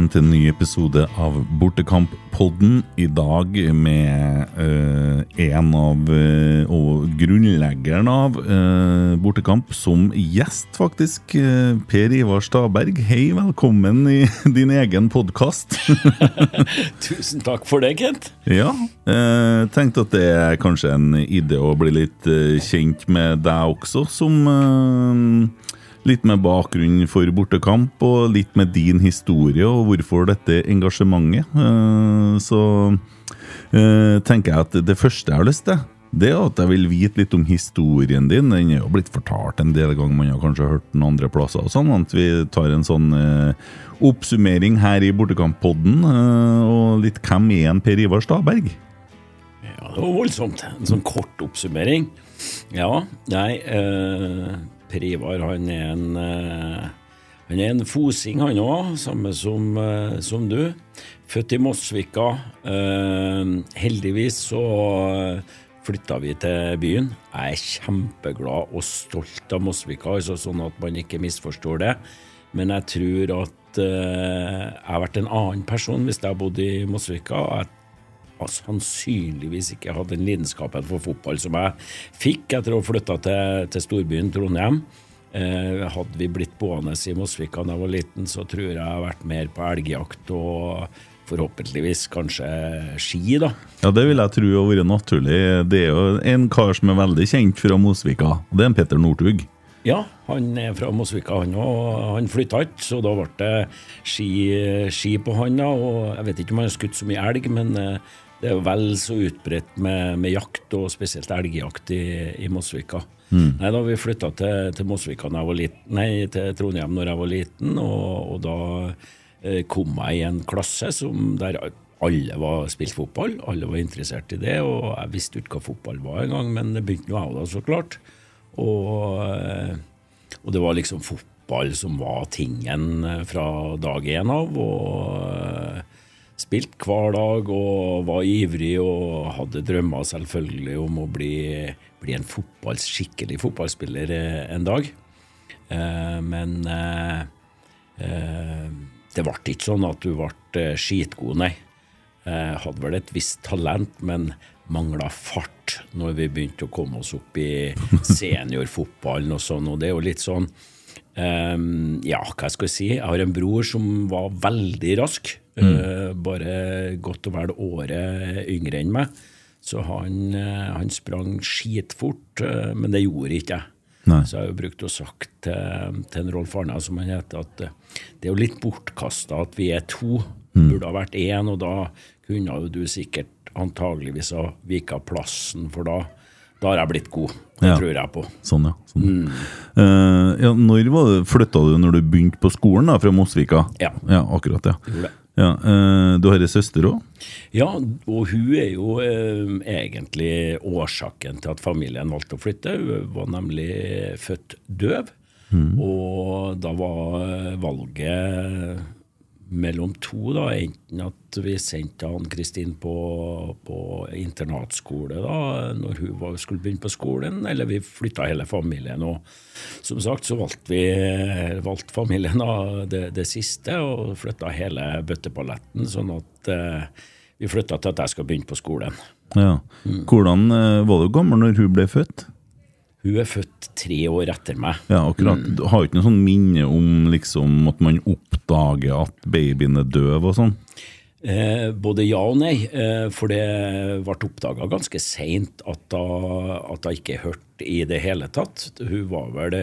velkommen til en ny episode av Bortekamp-podden. I dag med eh, en av eh, og grunnleggeren av eh, Bortekamp som gjest, faktisk. Eh, per Ivar Staberg, hei, velkommen i din egen podkast. Tusen takk for det, Kent. ja, eh, tenkte at det er kanskje en idé å bli litt eh, kjent med deg også, som eh, Litt med bakgrunn for bortekamp, og litt med din historie og hvorfor dette engasjementet. Eh, Så eh, tenker jeg at det første jeg har lyst til, det er at jeg vil vite litt om historien din. Den er jo blitt fortalt en del ganger, man har kanskje hørt den andre plasser. og sånn, At vi tar en sånn eh, oppsummering her i Bortekamp-podden. Og litt hvem er en Per Ivar Staberg? Ja, det var voldsomt. En sånn kort oppsummering. Ja, nei eh, Per Ivar han er en eh, Han er en fosing, han òg, samme som, eh, som du. Født i Mosvika. Eh, heldigvis så flytta vi til byen. Jeg er kjempeglad og stolt av Mosvika, altså sånn at man ikke misforstår det. Men jeg tror at jeg har vært en annen person hvis jeg har bodd i Mosvika. Jeg sannsynligvis ikke hatt den lidenskapen for fotball som jeg fikk etter å ha flytta til, til storbyen Trondheim. Eh, hadde vi blitt boende i Mosvika da jeg var liten, så tror jeg jeg har vært mer på elgjakt og forhåpentligvis kanskje ski, da. Ja, Det vil jeg tro har vært naturlig. Det er jo en kar som er veldig kjent fra Mosvika. og Det er en Petter Northug. Ja, han er fra Mosvika, han òg. Han flytta ikke, så da ble det ski, ski på han. da, og Jeg vet ikke om han har skutt så mye elg, men eh, det er jo vel så utbredt med, med jakt, og spesielt elgjakt i, i Mosvika. Nei, Da vi flytta til, til Mosvika når jeg var liten, nei, til Trondheim når jeg var liten, og, og da eh, kom jeg i en klasse som, der alle var spilt fotball, alle var interessert i det, og jeg visste ikke hva fotball var engang, men det begynte nå jeg da, så klart. Og, eh, og det var liksom fotball som var tingen eh, fra dag én av. Og eh, spilt hver dag og var ivrig og hadde drømmer selvfølgelig om å bli, bli en fotball, skikkelig fotballspiller eh, en dag. Eh, Men eh, det ble ikke sånn at du ble skitgod, nei. Jeg hadde vel et visst talent, men mangla fart når vi begynte å komme oss opp i seniorfotballen og sånn. Og det er jo litt sånn ehm, Ja, hva skal jeg si? Jeg har en bror som var veldig rask. eh, bare godt og vel året yngre enn meg. Så han, eh, han sprang skitfort, uh, men det gjorde ikke jeg. Nei. Så jeg har jo brukt og sagt til, til en Rolf Arna, som han heter, at det er jo litt bortkasta at vi er to. Burde ha vært én, og da kunne jo du sikkert antageligvis ha vika plassen, for da, da har jeg blitt god. Det Ja. tror jeg på. Sånn, ja. Sånn. Eh, ja når flytta du når du begynte på skolen da, fra Mosvika? Ja. ja akkurat, ja. Gjorde ja uh, du har ei søster òg? Ja, og hun er jo uh, egentlig årsaken til at familien valgte å flytte. Hun var nemlig født døv, og da var valget mellom to, da, enten at vi sendte han Kristin på, på internatskole da, når hun var, skulle begynne på skolen, eller vi flytta hele familien. Og som sagt så valgte vi valgte familien da, det, det siste, og flytta hele bøtteballetten, sånn at eh, vi flytta til at jeg skal begynne på skolen. Ja. Hvordan eh, var du gammel når hun ble født? Hun er født tre år etter meg. Ja, akkurat. Du har ikke noe sånn minne om liksom, at man oppdager at babyen er døv og sånn? Eh, både ja og nei, eh, for det ble oppdaga ganske seint at hun ikke hørte i det hele tatt. Hun var vel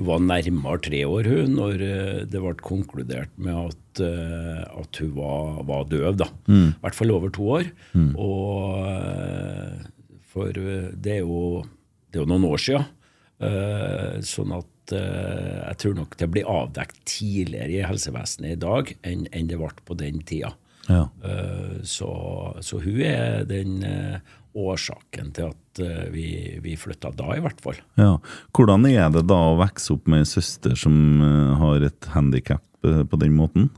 hun var nærmere tre år hun, når eh, det ble konkludert med at, eh, at hun var, var døv. da. I hvert fall over to år. Og, eh, for det er, jo, det er jo noen år sia. sånn at eh, jeg tror nok det blir avdekt tidligere i helsevesenet i dag enn, det ble på den tida. Ja. Eh, Så, så hun er den eh, årsaken til at eh, vi, vi flytta da, i hvert fall. ja. Hvordan er det da å vokse opp med ei søster som eh, har et handikap på den måten?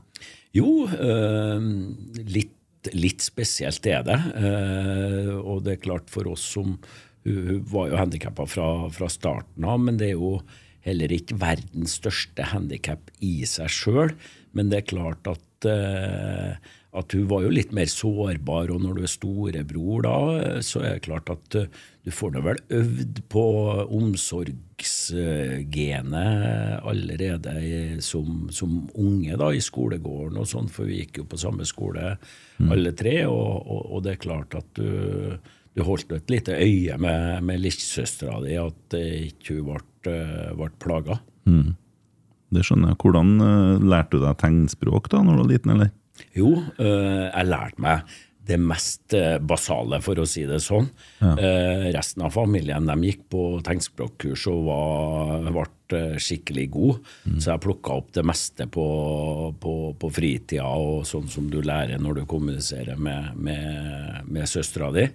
Jo, eh, litt, litt spesielt er det. Eh, og det er klart for oss som Hun, var jo handikappa fra, fra starten av, men det er jo heller ikke verdens største handikap i seg sjøl. Men det er klart at at, eh, at hun var jo litt mer sårbar, og når du er storebror da, så er det klart at eh, du får nå vel øvd på omsorgsgenet allerede som, som, unge da, i skolegården og sånn, for vi gikk jo på samme skole alle tre, og, og, og det er klart at du du holdt et lite øye med, med lillesøstera di, at ikke hun ble, ble plaga. Mm. Det skjønner jeg. Hvordan uh, lærte du deg tegnspråk da når du var liten, eller? Jo, uh, jeg lærte meg det mest basale, for å si det sånn. Ja. resten av familien de gikk på tegnspråkkurs og var, ble skikkelig gode. Mm. Så jeg plukka opp det meste på, på, på, fritida, og sånn som du lærer når du kommuniserer med, med, med søstera di.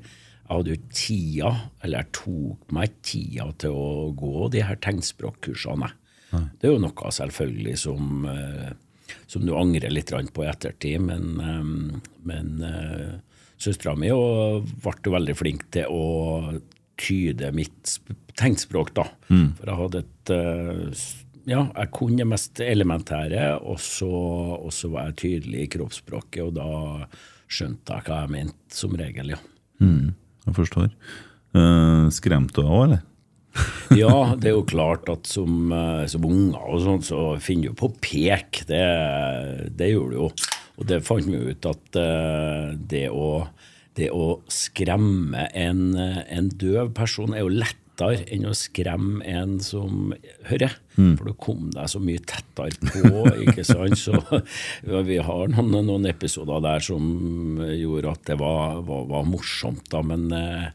Hadde jo tida, eller jeg tok meg tida til å gå de her tegnspråkkursene. Ja. Det er jo noe selvfølgelig som, eh, som du angrer litt på i ettertid, men, eh, men uh, søstera mi ble veldig flink til å tyde mitt tegnspråk, da. Mm. For jeg hadde et ja, jeg kunne det mest elementære, og så, og så, var jeg tydelig i kroppsspråket, og da skjønte jeg hva jeg mente, som regel, ja. Mm. Jeg forstår. Uh, Skremte du òg, eller? ja, det er jo klart at som, uh, som unger og sånn, så finner du på pek. Det, det gjorde du jo. Og det fant vi ut at uh, det, å, det, å, skremme en, en døv person er jo lett lettere enn å skremme en som hører. Mm. For du kom deg så mye tettere på. ikke sant? Så ja, Vi har noen, noen, episoder der som gjorde at det var, var, var morsomt, da. Men eh,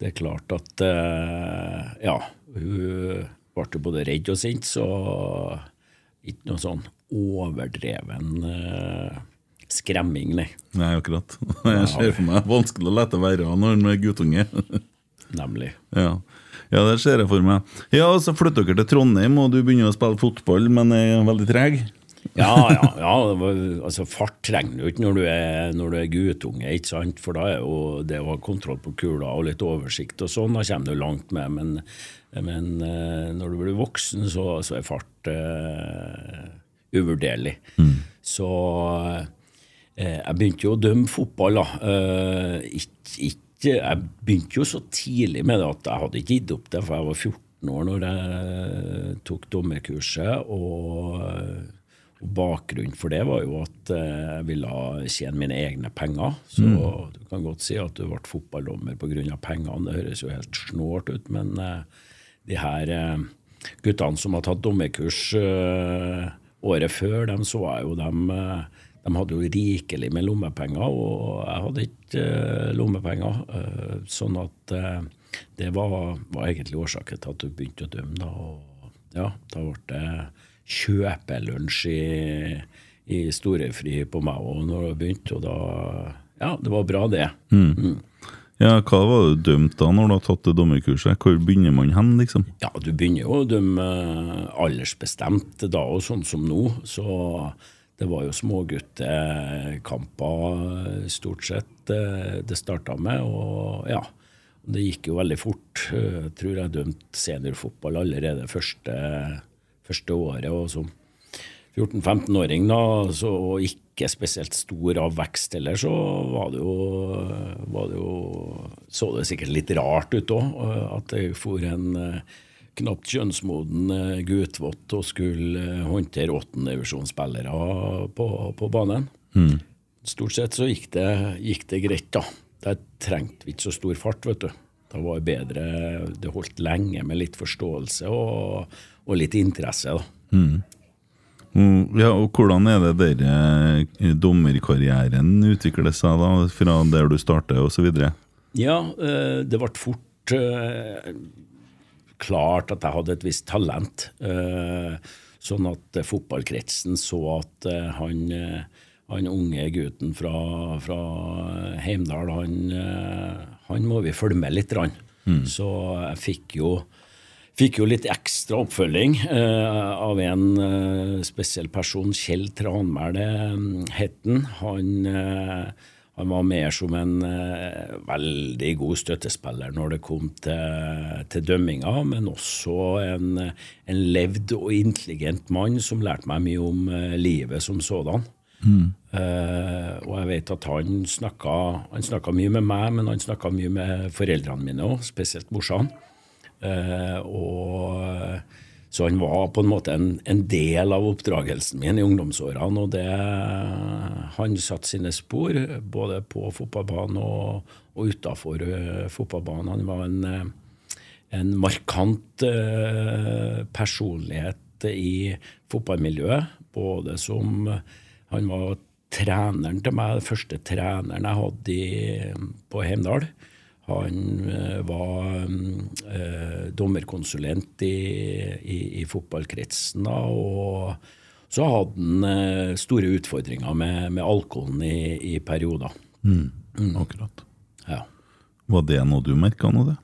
det er klart at eh, Ja, hun ble både redd og sint, så ikke noe sånn overdreven eh, skremming, nei. Nei, akkurat. Jeg ser for meg vanskelig å la det være når man er guttunge. Nemlig. Ja. Ja, det ser jeg for meg. Ja, Så flytter dere til Trondheim, og du begynner å spille fotball, men er veldig treg? ja, ja, ja. altså Fart trenger du ikke når du er, når du er guttunge, ikke sant? for da er jo det å ha kontroll på kula og litt oversikt og sånn, da kommer du langt med. Men, men eh, når du blir voksen, så, så er fart uh, uvurderlig. Mm. Så uh, jeg begynte jo å dømme fotball, da. Uh, ikke, ikke jeg begynte jo så tidlig med det at jeg hadde ikke gitt opp det, for jeg var 14 år når jeg tok dommerkurset. Og, bakgrunnen for det var jo at jeg ville tjene mine egne penger. Så mm. du kan godt si at du ble fotballdommer pga. pengene. Det høres jo helt snålt ut, men uh, de her uh, guttene som har tatt dommerkurs året før, dem så jeg jo dem de hadde jo rikelig med lommepenger, og jeg hadde ikke uh, lommepenger. Uh, sånn at uh, det var, var, egentlig årsaken til at du begynte å dømme. Da, og, ja, da ble det kjøpelunsj i, i storefri på meg og når det begynte, og da Ja, det var bra, det. Mm. Mm. Ja, Hva var du dømt da, når du har tatt det dommerkurset? Hvor begynner man hen, liksom? Ja, Du begynner jo å dømme aldersbestemt da, og sånn som nå. Så det var jo småguttekamper stort sett eh, det starta med. Og ja, det gikk jo veldig fort. Jeg tror jeg dømte seniorfotball allerede første, første året. og som 14-15-åring, da, så, og ikke spesielt stor av vekst heller, så var det, jo, var det jo Så det sikkert litt rart ut òg, at det for en knapt kjønnsmoden eh, og skulle eh, håndtere åttendedivisjonsspillere på, på banen. Mm. Stort sett så gikk det, gikk det, greit, da. Der trengte vi ikke så stor fart, vet du. Da var det bedre Det holdt lenge med litt forståelse og, og litt interesse, da. Mm. Ja, og Hvordan er det der eh, dommerkarrieren utvikler seg da, fra der du starter osv.? Ja, det ble fort klart at jeg hadde et visst talent. Eh, sånn at fotballkretsen så at eh, han, eh, han unge gutten fra, fra Heimdal, han, han, må vi følge med litt. Mm. Så jeg fikk jo, fikk jo litt ekstra oppfølging av en spesiell person. Kjell Tranmæle Hetten. han. Han var mer som en eh, veldig god støttespiller når det kom til, til dømminga, men også en, en, levd og intelligent mann som lærte meg mye om eh, livet som sådan. Eh, og jeg vet at han snakka, han snakka mye med meg, men han snakka mye med foreldrene mine òg, spesielt morsan. Eh, og så han var på en måte en, en, del av oppdragelsen min i ungdomsårene, og det Han satte sine spor, både på fotballbanen og, og utafor uh, fotballbanen. Han var en, uh, en markant uh, personlighet i fotballmiljøet, både som Han var treneren til meg, den første treneren jeg hadde i, på Heimdal. Han eh, var eh, dommerkonsulent i, i, i fotballkretsen da, og så hadde han eh, store utfordringer med, med alkoholen i, i perioder. Mm. Mm. Akkurat. Ja. Var det noe du merka nå, det?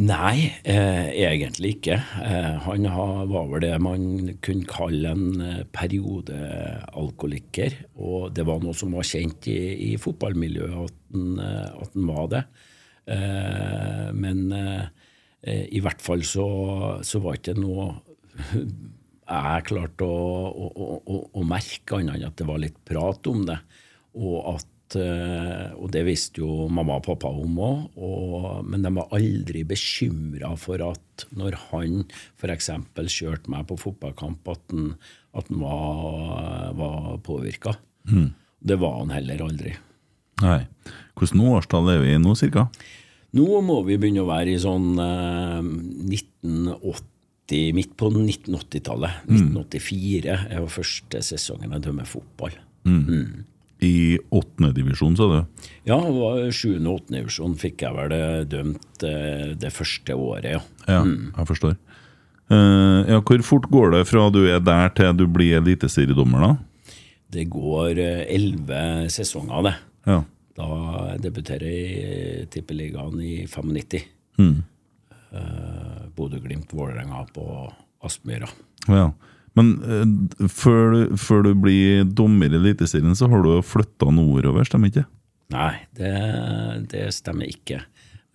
Nei, eh, egentlig ikke. Eh, han var vel det man kunne kalle en eh, periodealkoholiker. Og det var noe som var kjent i, i fotballmiljøet, at han var det. Eh, men eh, i hvert fall så, så var ikke noe jeg klarte å, å, å, å, merke, annet enn at det var litt prat om det. Og, at, eh, og det visste jo mamma og pappa om òg, men de var aldri bekymra for at når han f.eks. kjørte meg på fotballkamp, at han, at han var, var påvirka. Mm. Det var han heller aldri. Nei. Hvilket årstall er vi i nå, cirka? Nå må vi begynne å være i sånn eh, 1980, midt på 1980-tallet. Mm. 1984 er jo første sesongen jeg dømmer fotball. Mm. Mm. I åttendedivisjon, sa du? Ja, det var sjuende og åttende divisjon fikk jeg vel eh, dømt eh, det første året, ja. Ja, mm. jeg forstår. Uh, ja, hvor fort går det fra du er der til du blir eliteseriedommer, da? Det går elleve sesonger, det. Ja. Da debuterer jeg i Tippeligaen i 95. Mm. Uh, Bodø-Glimt, Vålerenga på Aspmyra. Ja. Men uh, før, du, før, du, blir dommer i Eliteserien, så har du flytta nordover, stemmer ikke? Nei, det, det stemmer ikke.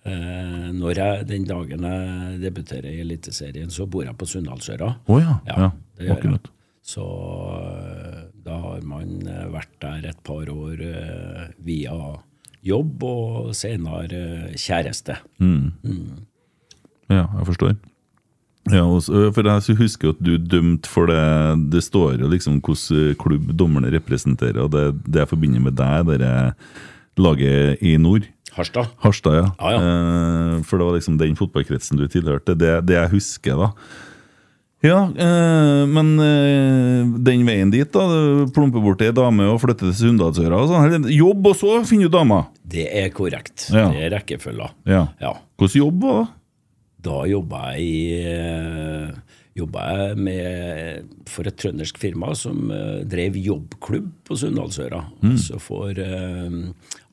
Uh, jeg, Den dagen jeg debuterer i Eliteserien, så bor jeg på Sunndalsøra. Oh, ja. Ja, ja, akkurat. Så eh, da har man eh, vært der et par år eh, via jobb og senere kjæreste. Mm. Mm. Ja, jeg forstår. Ja, for Jeg husker at du dømte for det Det står jo liksom hvilken klubb dommerne representerer, og det, det jeg forbinder med deg, det laget i nord. Harstad. Harstad, ja. Ah, ja. For det var liksom den fotballkretsen du tilhørte. Det, det jeg husker, da. Ja, øh, men øh, den veien dit, da, Plumpe borti ei dame og flytter til Sunndalsøra og sånn. Jobb, og så finner du dama? Det er korrekt. Ja. Det er rekkefølga. Ja. ja. Hvordan jobb var det? Da jobba jeg øh, jobba jeg med, for et trøndersk firma som uh, drev jobbklubb på Sunndalsøra. Mm. Altså for uh,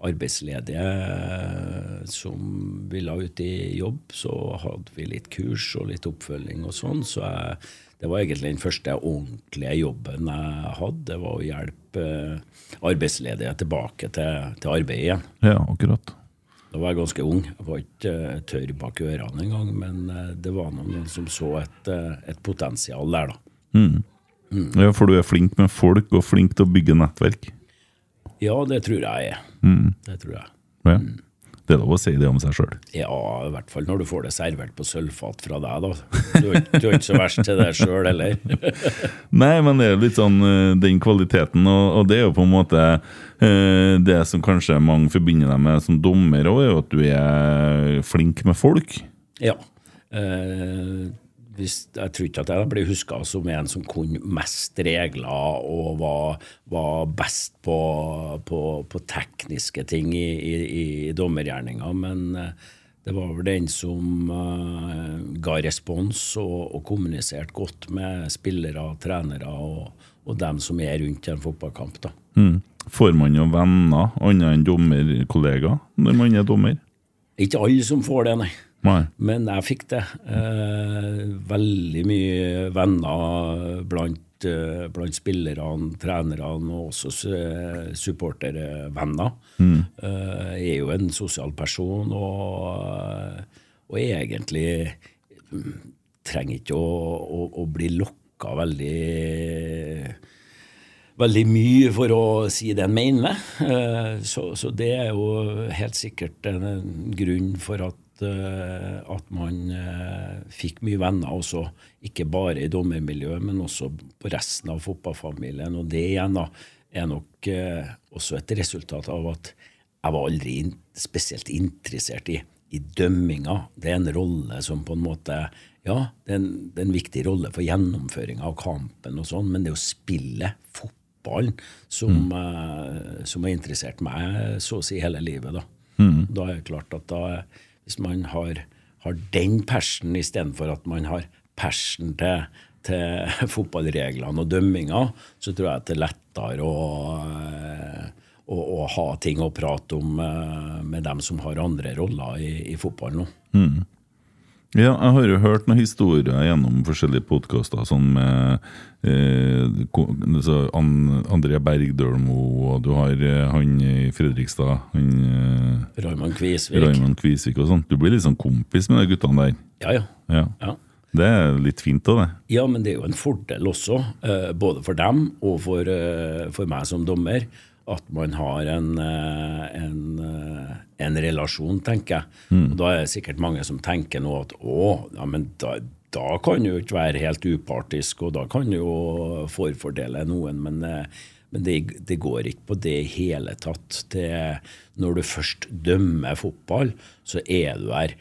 arbeidsledige uh, som ville ut i jobb, så hadde vi litt kurs og litt oppfølging og sånn. Så jeg, det var egentlig den første ordentlige jobben jeg hadde. Det var å hjelpe arbeidsledige tilbake til, til arbeidet igjen. Ja, akkurat. Da var jeg ganske ung. Jeg var ikke uh, tørr bak ørene engang. Men det var noen som så et, et potensial der, da. Mm. Mm. Ja, For du er flink med folk og flink til å bygge nettverk? Ja, det tror jeg er. Mm. Det tror jeg. Ja. Mm. Det er lov å si det om seg sjøl? Ja, i hvert fall når du får det servert på sølvfat fra deg, da. Du, du er ikke så verst til det sjøl heller. Nei, men det er litt sånn eh, den kvaliteten, og, og det er jo på en måte eh, Det som kanskje mange forbinder deg med som dommer òg, er jo at du er flink med folk. Ja. Eh, hvis, jeg tror ikke at jeg blir huska som en som kunne mest regler og var, var best på, på, på, tekniske ting i, i, i dommergjerninga, men eh, det var vel den som uh, ga respons og, og kommuniserte godt med spillere, trenere og, og dem som er rundt en fotballkamp. da. Mm. Får man jo venner, annet enn dommerkollegaer, når man er dommer? Ikke alle som får det, nei. Nei. Men jeg fikk det. Eh, veldig mye venner blant, eh, blant spillerne, trenerne og også supportervenner. Mm. Eh, jeg er jo en sosial person og, og egentlig trenger ikke å, å, å bli lokka veldig veldig mye for å si det en mener. Eh, så, så, det er jo helt sikkert en, grunn for at, eh, at man eh, fikk mye venner også, ikke bare i dommermiljøet, men også på resten av fotballfamilien. Og det igjen da, er nok også et resultat av at jeg var aldri spesielt interessert i, i dømminga. Det er en rolle som på en måte ja, det er, en, det er en viktig rolle for gjennomføringa av kampen, og sånn, men det å spille fotballen som, mm. som har interessert meg så å si hele livet. Da, mm. da er det klart at da, hvis man har, har den persen istedenfor at man har persen til, til fotballreglene og dømminga, så tror jeg at det er lettere å, uh, å, å ha ting å prate om uh, med dem som har andre roller i, i fotballen nå. Mm. Ja, jeg har jo hørt noen historier gjennom forskjellige podkaster, sånn med eh, André Bergdølmo, og du har eh, han i Fredrikstad han, eh, Raymond Kvisvik. Raymond Kvisvik og sånt. Du blir litt sånn kompis med de guttene der. Ja, ja. ja. ja. Det er litt fint av det. Ja, men det er jo en fordel også, eh, både for dem og for, for meg som dommer at man har en, eh, en, eh, en relasjon, tenker jeg. Mm. Og Da er det sikkert mange som tenker nå at å, ja, men da, da kan jo ikke være helt upartisk, og da kan jo forfordele noen. Men, eh, men det, det, går ikke på det i hele tatt. Det, når du først dømmer fotball, så er du her.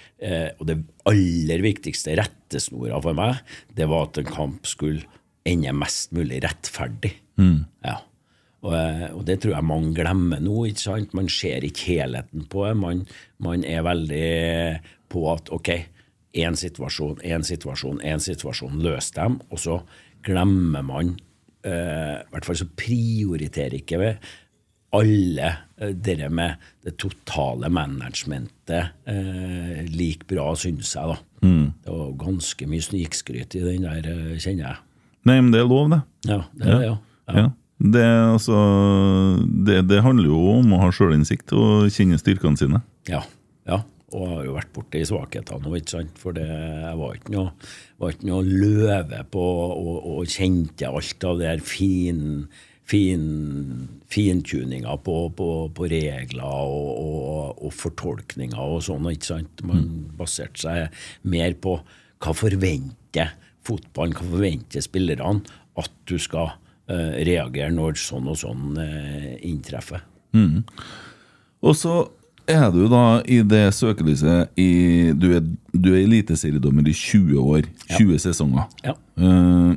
Og det aller viktigste rettesnora for meg, det var at en kamp skulle ende mest mulig rettferdig. Mm. Ja. Og, eh, og, det tror jeg mange glemmer nå. ikke sant? Man ser ikke helheten på det. Man, man er veldig på at ok, én situasjon, én situasjon, én situasjon, løs dem. Og så glemmer man eh, I hvert fall så prioriterer ikke vi alle eh, det med det totale managementet eh, like bra, syns jeg. da. Mm. Det var ganske mye snikskryt i den der, eh, kjenner jeg. Nei, men det er lov, det. Ja, det er det, ja. ja. ja. Det, altså, det, det, handler jo om å ha sjølinnsikt og kjenne styrkene sine. Ja, ja. Og jeg har jo vært borti svakhetene òg, ikke sant. For det var ikke noe, var ikke noe løve på og, og kjente alt av det der fin, fin, fintuninga på, på, på, regler og, og, og, fortolkninger og sånn. ikke sant? Man mm. baserte seg mer på hva forventer fotballen, hva forventer spillerne at du skal reagere når sånn og sånn uh, inntreffer. Mm. Og så er du da i det søkelyset i, Du er, du er eliteseriedommer i 20 år. Ja. 20 sesonger. Ja. Uh,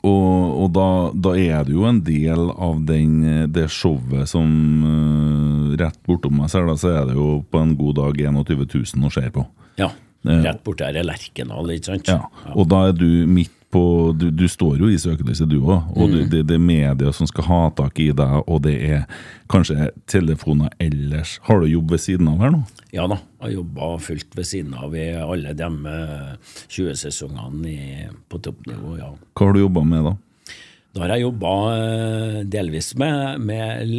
og, og da, da, er du jo en del av den, det showet som uh, Rett bortom meg så er det jo på en god dag 21 000 å se på. Ja. Rett borti her er Lerkendal, ikke sant? Ja. Og da er du midt på Du, du står jo i søkelyset, du òg. Og mm. det, det, er media som skal ha tak i deg, og det er kanskje telefoner ellers. Har du jobb ved siden av her nå? Ja da, jeg har jobba fullt ved siden av i alle de 20 sesongene på toppnivå, ja. Hva har du jobba med da? Da har jeg jobba eh, delvis med, med,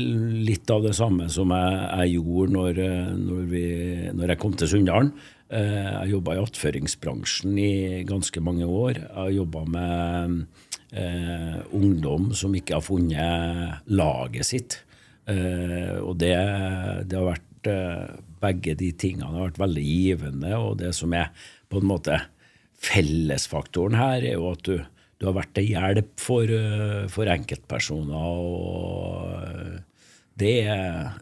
litt av det samme som jeg, jeg gjorde når, eh, når, vi, når, jeg kom til Sunndalen. Eh, jeg har jobba i attføringsbransjen i ganske mange år. Jeg har jobba med eh, ungdom som ikke har funnet laget sitt. Eh, og det, det, har vært eh, Begge de tingene har vært veldig givende. Og det som er på en måte fellesfaktoren her, er jo at du, du har vært til hjelp for, eh, for enkeltpersoner. og det,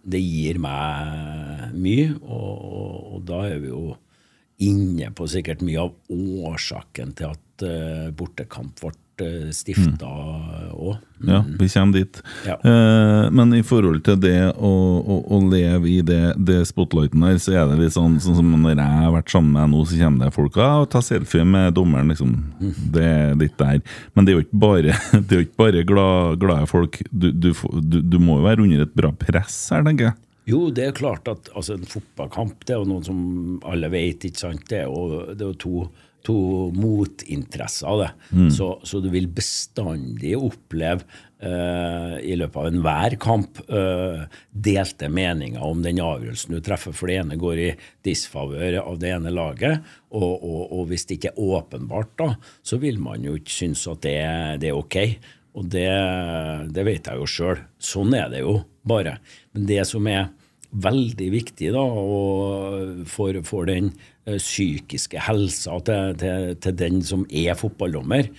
det, gir meg mye, og, og da er vi jo inne på sikkert mye av årsaken til at uh, bortekamp ble uh, stifta òg. Mm. Mm. Ja, vi kommer dit. Ja. Uh, men i forhold til det å, å, å leve i det, det, spotlighten her, så er det litt sånn, sånn som når jeg har vært sammen med nå, så kommer det folk og tar selfie med dommeren. liksom. Mm. Det er litt der. Men det er jo ikke bare, det er jo ikke bare glad, glade folk. Du, du, du, du må jo være under et bra press her, tenker jeg. Jo, det er klart at altså, en fotballkamp det er jo noe som alle vet. ikke sant? Det er jo, det er jo to, to motinteresser av det. Mm. Så, så, du vil bestandig oppleve uh, i løpet av enhver kamp uh, delte meninger om den avgjørelsen du treffer. For det ene går i disfavør av det ene laget. Og, og, og, hvis det ikke er åpenbart, da, så vil man jo ikke synes at det, det er ok. Og det, det vet jeg jo sjøl. Sånn er det jo bare. Men det som er veldig viktig da, for, for, den uh, psykiske helsa til, til, til, den som er fotballdommer.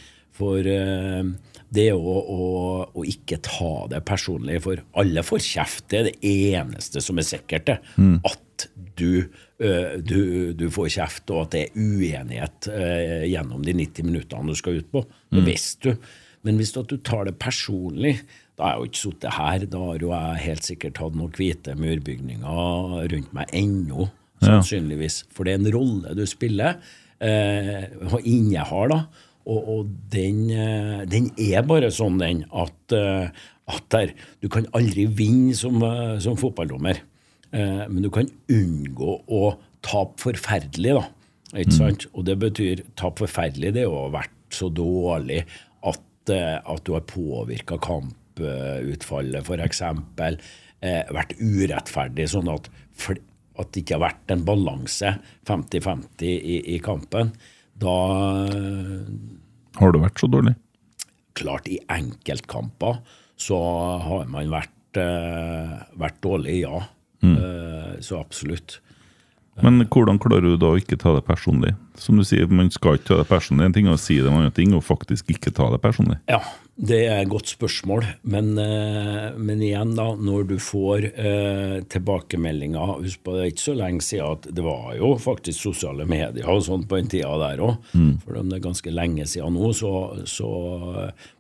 For uh, det å, å, å, ikke ta det personlig, for alle får kjeft. Det er det eneste som er sikkert. mm. At du, uh, du, du, får kjeft, og at det er uenighet gjennom de 90 minuttene du skal ut på. Det mm. visste du. Men hvis du tar det personlig, da har jeg jo ikke sittet her. Da har jo jeg helt sikkert hatt noen hvite murbygninger rundt meg ennå, sannsynligvis. For det er en rolle du spiller, eh, og innehar, da. Og, og den, eh, den, er bare sånn, den, at, eh, at der, du kan aldri vinne som, eh, som fotballdommer. Eh, men du kan unngå å tape forferdelig, da. Ikke mm. Og det betyr tape forferdelig, det er å ha vært så dårlig at, at du har påvirka kamp kamputfallet f.eks. Eh, vært urettferdig, sånn at, at det ikke har vært en balanse 50-50 i, i, kampen, da Har det vært så dårlig? Klart, i enkeltkamper så har man vært, eh, vært dårlig, ja. Mm. Eh, så absolutt. Men hvordan klarer du da å ikke ta det personlig? Som du sier, Man skal ikke ta det personlig. En ting er å si det, en annen ting er å faktisk ikke ta det personlig. Ja, det er et godt spørsmål, men, eh, men, igjen, da, når du får eh, tilbakemeldinger Husk på det er ikke så lenge siden at det var jo faktisk sosiale medier og sånn på den tida der òg. Mm. For om det er ganske lenge siden nå, så, så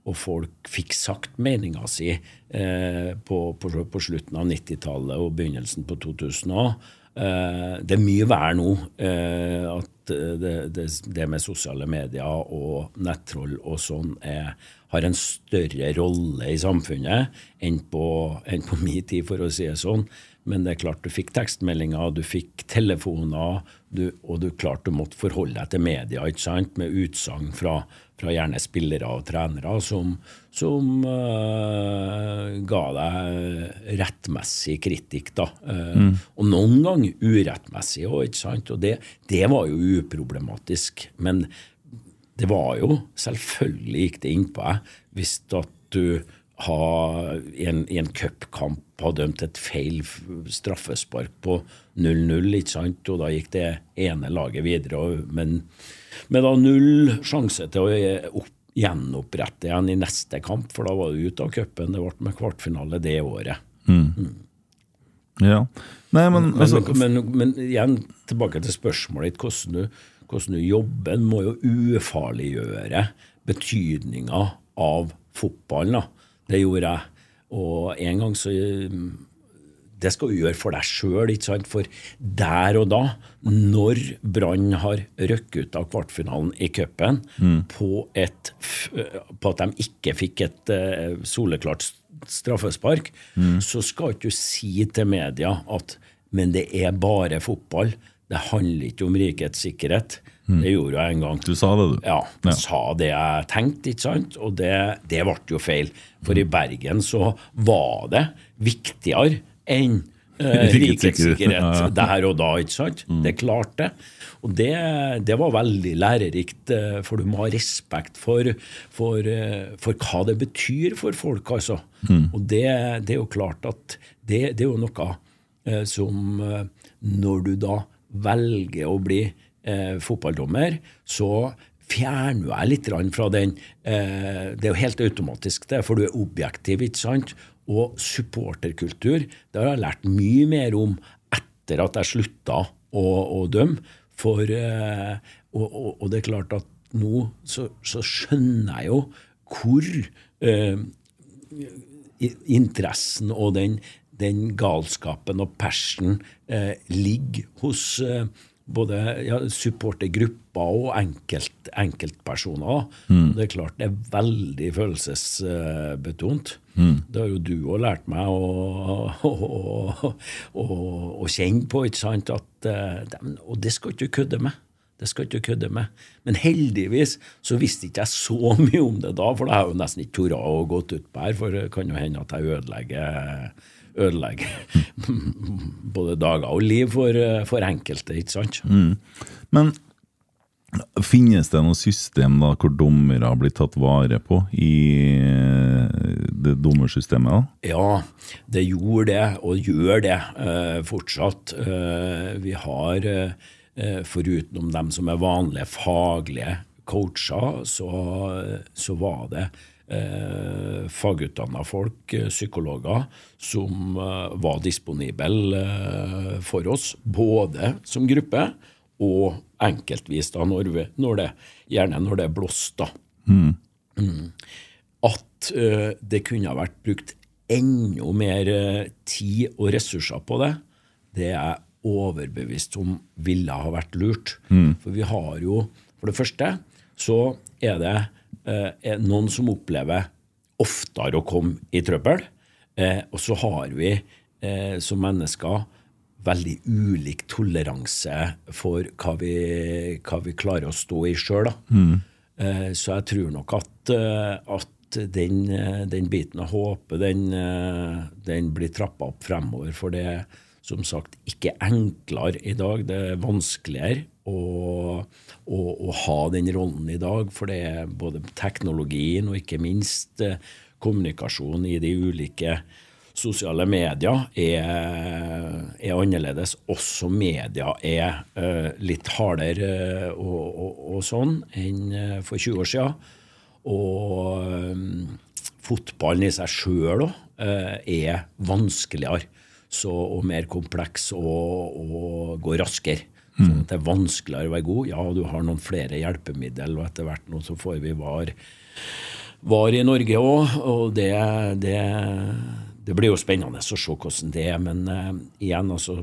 Og folk fikk sagt meninga si eh, på, på, på, slutten av 90-tallet og begynnelsen på 2000 òg. Eh, det er mye vær nå eh, at det, det, det, med sosiale medier og nettroll og sånn er, har en større rolle i samfunnet enn på, enn på min tid, for å si det sånn. Men det er klart du fikk tekstmeldinger, du fikk telefoner, du, og du klart du måtte forholde deg til media ikke sant, med utsagn fra, fra, gjerne spillere og trenere som, som uh, ga deg rettmessig kritikk. da. Uh, mm. Og noen ganger urettmessig òg, ikke sant. Og det, det, var jo uproblematisk. Men det var jo Selvfølgelig gikk det innpå deg hvis at du har i en, en cupkamp ha dømt et feil straffespark på 0-0, ikke sant? og da gikk det ene laget videre. Men med da null sjanse til å opp, gjenopprette igjen i neste kamp, for da var du ute av cupen. Det ble med kvartfinale det året. Mm. Mm. Ja. Nei, men, men, altså, men, men, igjen tilbake til spørsmålet ditt. Hvordan du, hvordan du jobber. Må jo ufarliggjøre betydninga av fotballen. Da. Det gjorde jeg. Og en gang så Det skal du gjøre for deg sjøl, for der og da, når Brann har røkket ut av kvartfinalen i cupen mm. på, på, at de ikke fikk et uh, soleklart straffespark, mm. så skal ikke du si til media at men det er bare fotball. Det handler ikke om rikets sikkerhet. Mm. Det gjorde jeg en gang. Du sa det, du. Ja, jeg ja. sa det jeg tenkte, ikke sant? Og det, det ble jo feil. For i Bergen så var det viktigere enn eh, rikets sikkerhet der og da, ikke sant? Mm. Det klarte det. Og det, det, var veldig lærerikt, eh, for du må ha respekt for, for, eh, for hva det betyr for folk, altså. Mm. Og det, det, er jo klart at det, det er jo noe eh, som Når du da velger å bli eh, fotballdommer, så fjerner jeg litt fra den eh, Det er jo helt automatisk, det, for du er objektiv, ikke sant? Og supporterkultur det har jeg lært mye mer om etter at jeg slutta å, å dømme. For, eh, og, og, og, det er klart at nå så, så skjønner jeg jo hvor eh, interessen og den, den galskapen og persen eh, ligger hos eh, både ja, supportergrupper og enkelt, enkeltpersoner. Mm. Det er klart det er veldig følelsesbetont. Mm. Det har jo du òg lært meg å, å, å, å, kjenne på, ikke sant? At, eh, og det skal ikke du kødde med. Det skal ikke kødde med. Men heldigvis så visste ikke jeg så mye om det da, for da har jeg jo nesten ikke tort å gå ut på her, for det kan jo hende at jeg ødelegger ødelegge både dager og liv for, for enkelte, ikke sant? Mm. Men Finnes det noe system da hvor dommere blir tatt vare på i eh, det dommersystemet? da? Ja, det gjorde det, og gjør det eh, fortsatt. Eh, vi har, eh, foruten dem som er vanlige faglige coacher, så, så var det eh, fagutdanna folk, eh, psykologer, som eh, var disponible eh, for oss, både som gruppe og enkeltvis, da, når, vi, når det, gjerne når det blåste. Mm. Mm. At eh, det kunne ha vært brukt enda mer uh, tid og ressurser på det, det er jeg overbevist om ville ha vært lurt. Mm. For vi har jo, for det første, så er det uh, noen som opplever oftere å komme i trøbbel, og så har vi som mennesker veldig ulik toleranse for hva vi, hva vi klarer å stå i sjøl. Mm. Eh, så jeg tror nok at, eh, at den, den, biten av håpet, den, eh, den blir trappa opp fremover. For det er som sagt ikke enklere i dag. Det er vanskeligere å, å, å ha den rollen i dag. For det er både teknologien og ikke minst kommunikasjon i de ulike sosiale medier er, er, annerledes. Også media er uh, litt hardere uh, og, og, og, sånn enn uh, for 20 år siden. Og um, fotballen i seg sjøl er vanskeligere så, og mer kompleks og, og går raskere. Sånn at det er vanskeligere å være god. Ja, du har noen flere hjelpemidler, og etter hvert nå så får vi VAR, var i Norge òg, og det, det det blir jo spennende å se hvordan det er, men uh, igjen altså,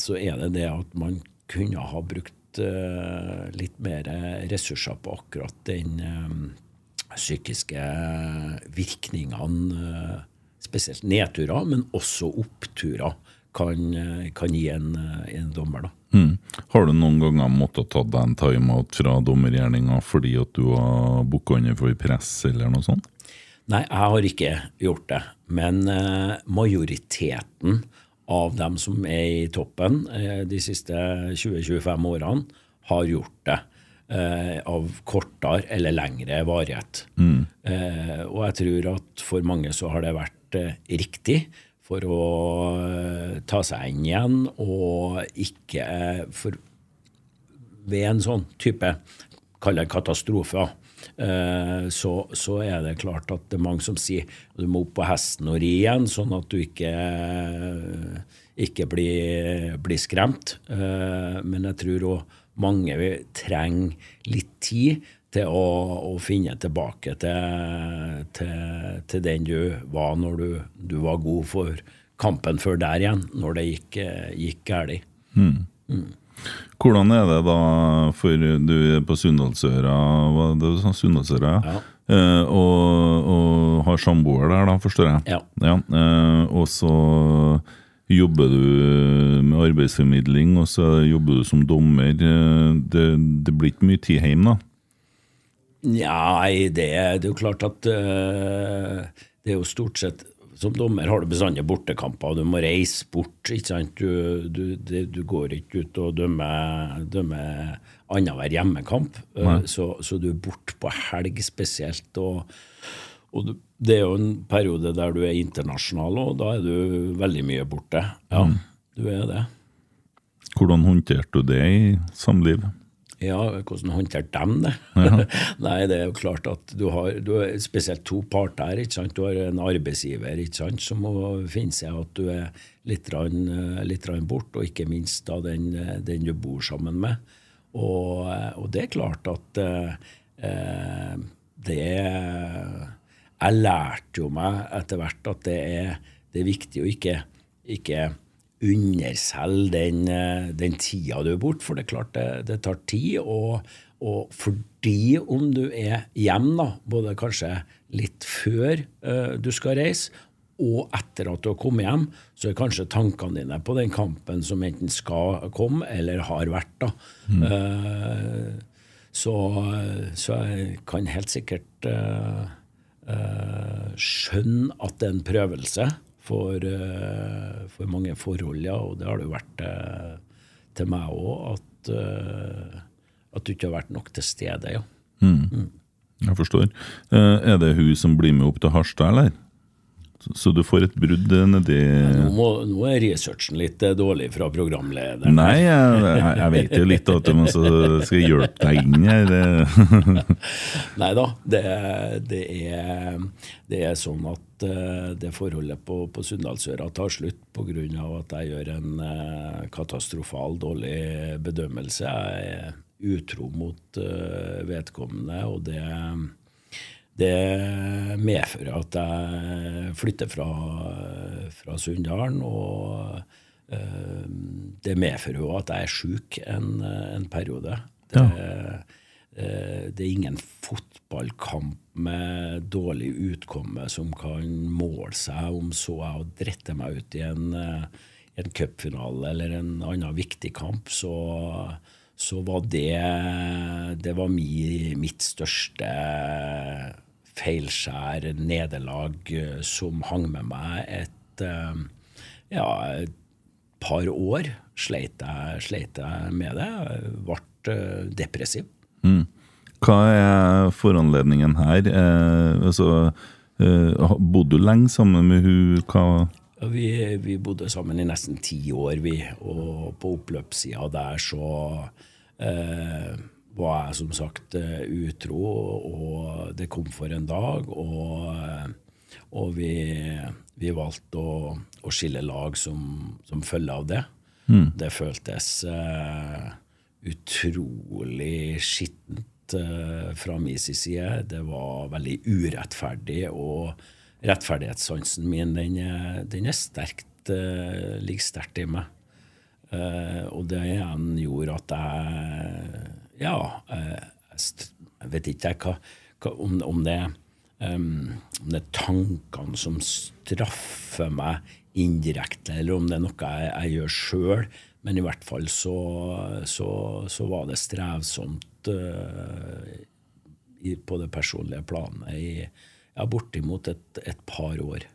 så er det det at man kunne ha brukt uh, litt mer ressurser på akkurat den uh, psykiske virkningene, spesielt nedturer, men også oppturer, kan, kan gi en, en dommer. da. Mm. Har du noen ganger måttet ta deg en timeout fra dommergjerninga fordi at du har booka under for press eller noe sånt? Nei, jeg har ikke gjort det. Men eh, majoriteten av dem som er i toppen eh, de siste 20-25 årene, har gjort det. Eh, av kortere eller lengre varighet. Mm. og jeg tror at for mange så har det vært riktig for å ta seg inn igjen, og ikke for ved en sånn type, kall det katastrofe, Eh, så, så, er det klart at det er mange som sier du må opp på hesten og ri igjen, sånn at du ikke, ikke blir, blir skremt. Eh, men jeg tror òg mange trenger litt tid til å, å finne tilbake til, til, til, den du var når du, du, var god for kampen før der igjen, når det gikk, gikk galt. Mm. Mm. Hvordan er det da, for du er på Sunndalsøra, det Sunndalsøra, ja. Eh, og, og, har samboer der, da, forstår jeg? Ja. ja eh, og så jobber du med arbeidsformidling, og så jobber du som dommer. Eh, det, det blir ikke mye tid hjemme, da? Nei, det, det, er jo klart at uh, det er jo stort sett som dommer har du bestandig bortekamper, du må reise bort. ikke sant? Du, du, det, du går ikke ut og dømmer, dømmer annenhver hjemmekamp. Uh, så, så, du er borte på helg spesielt. og, og du, det er jo en periode der du er internasjonal, og da er du veldig mye borte. Ja, mm. du er det. Hvordan håndterte du det i samlivet? Ja, hvordan håndterte de det? Ja. Nei, det er jo klart at du har, du har spesielt to parter her. ikke sant? Du har en arbeidsgiver ikke sant, som må finne seg at du er litt, rann, litt rann bort, og ikke minst da den, den, du bor sammen med. Og, og det er klart at eh, det Jeg lærte jo meg etter hvert at det er, det er viktig å ikke, ikke underselge den, eh, den tida du er borte, for det er klart det, det tar tid. Og, og, fordi om du er hjemme, da, både kanskje litt før uh, du skal reise, og etter at du har kommet hjem, så er kanskje tankene dine på den kampen som enten skal komme, eller har vært. da. Mm. Uh, så, så, jeg kan helt sikkert uh, skjønne at det er en prøvelse for, uh, for, mange forhold, ja. Og det har det jo vært uh, til meg òg, at uh, at du ikke har vært nok til stede, ja. Jeg forstår. Eh, Er det hun som blir med opp til Harstad, eller? Så- du får et brudd nedi Nå, må, nå er researchen litt eh, dårlig fra programlederen. Nei, jeg, jeg, vet jo litt at du skal hjelpe deg inn her. eh. Nei da, det, det, er, det er sånn at eh, det forholdet på, på Sunndalsøra tar slutt pga. at jeg gjør en eh, katastrofal dårlig bedømmelse. Jeg er utro mot eh, vedkommende, og det, det medfører at jeg flytter fra, fra Sunndalen. Og det medfører jo at jeg er sjuk en, en periode. Det, eh, det er ingen fotballkamp med dårlig utkomme som kan måle seg om så jeg har dritt meg ut i en, eh, en cupfinale eller en annen viktig kamp, så, så var det Det var mi, mitt største feilskjær, nederlag, eh, som hang med meg et eh, ja, et par år. Sleit jeg, sleit jeg med det. Ble eh, depressiv. Hva er foranledningen her? Eh, altså, eh, bodde du lenge sammen med hun? Hva Vi, vi bodde sammen i nesten ti år, vi. Og på oppløpssida der så eh, var jeg som sagt eh, utro, og det kom for en dag. Og, eh, og vi, vi valgte å, å skille lag som, som følge av det. Det føltes eh, utrolig skittent uh, fra min side. Det var veldig urettferdig, og rettferdighetssansen min den den er sterkt, uh, ligger sterkt i meg. Uh, og det igjen gjorde at jeg Ja, jeg jeg vet ikke jeg hva, hva om, om det um, om det er tankene som straffer meg indirekte, eller om det er noe jeg, jeg gjør sjøl. Men i hvert fall så, så, så var det strevsomt uh, i, på det personlige planet i ja, bortimot et, et par år.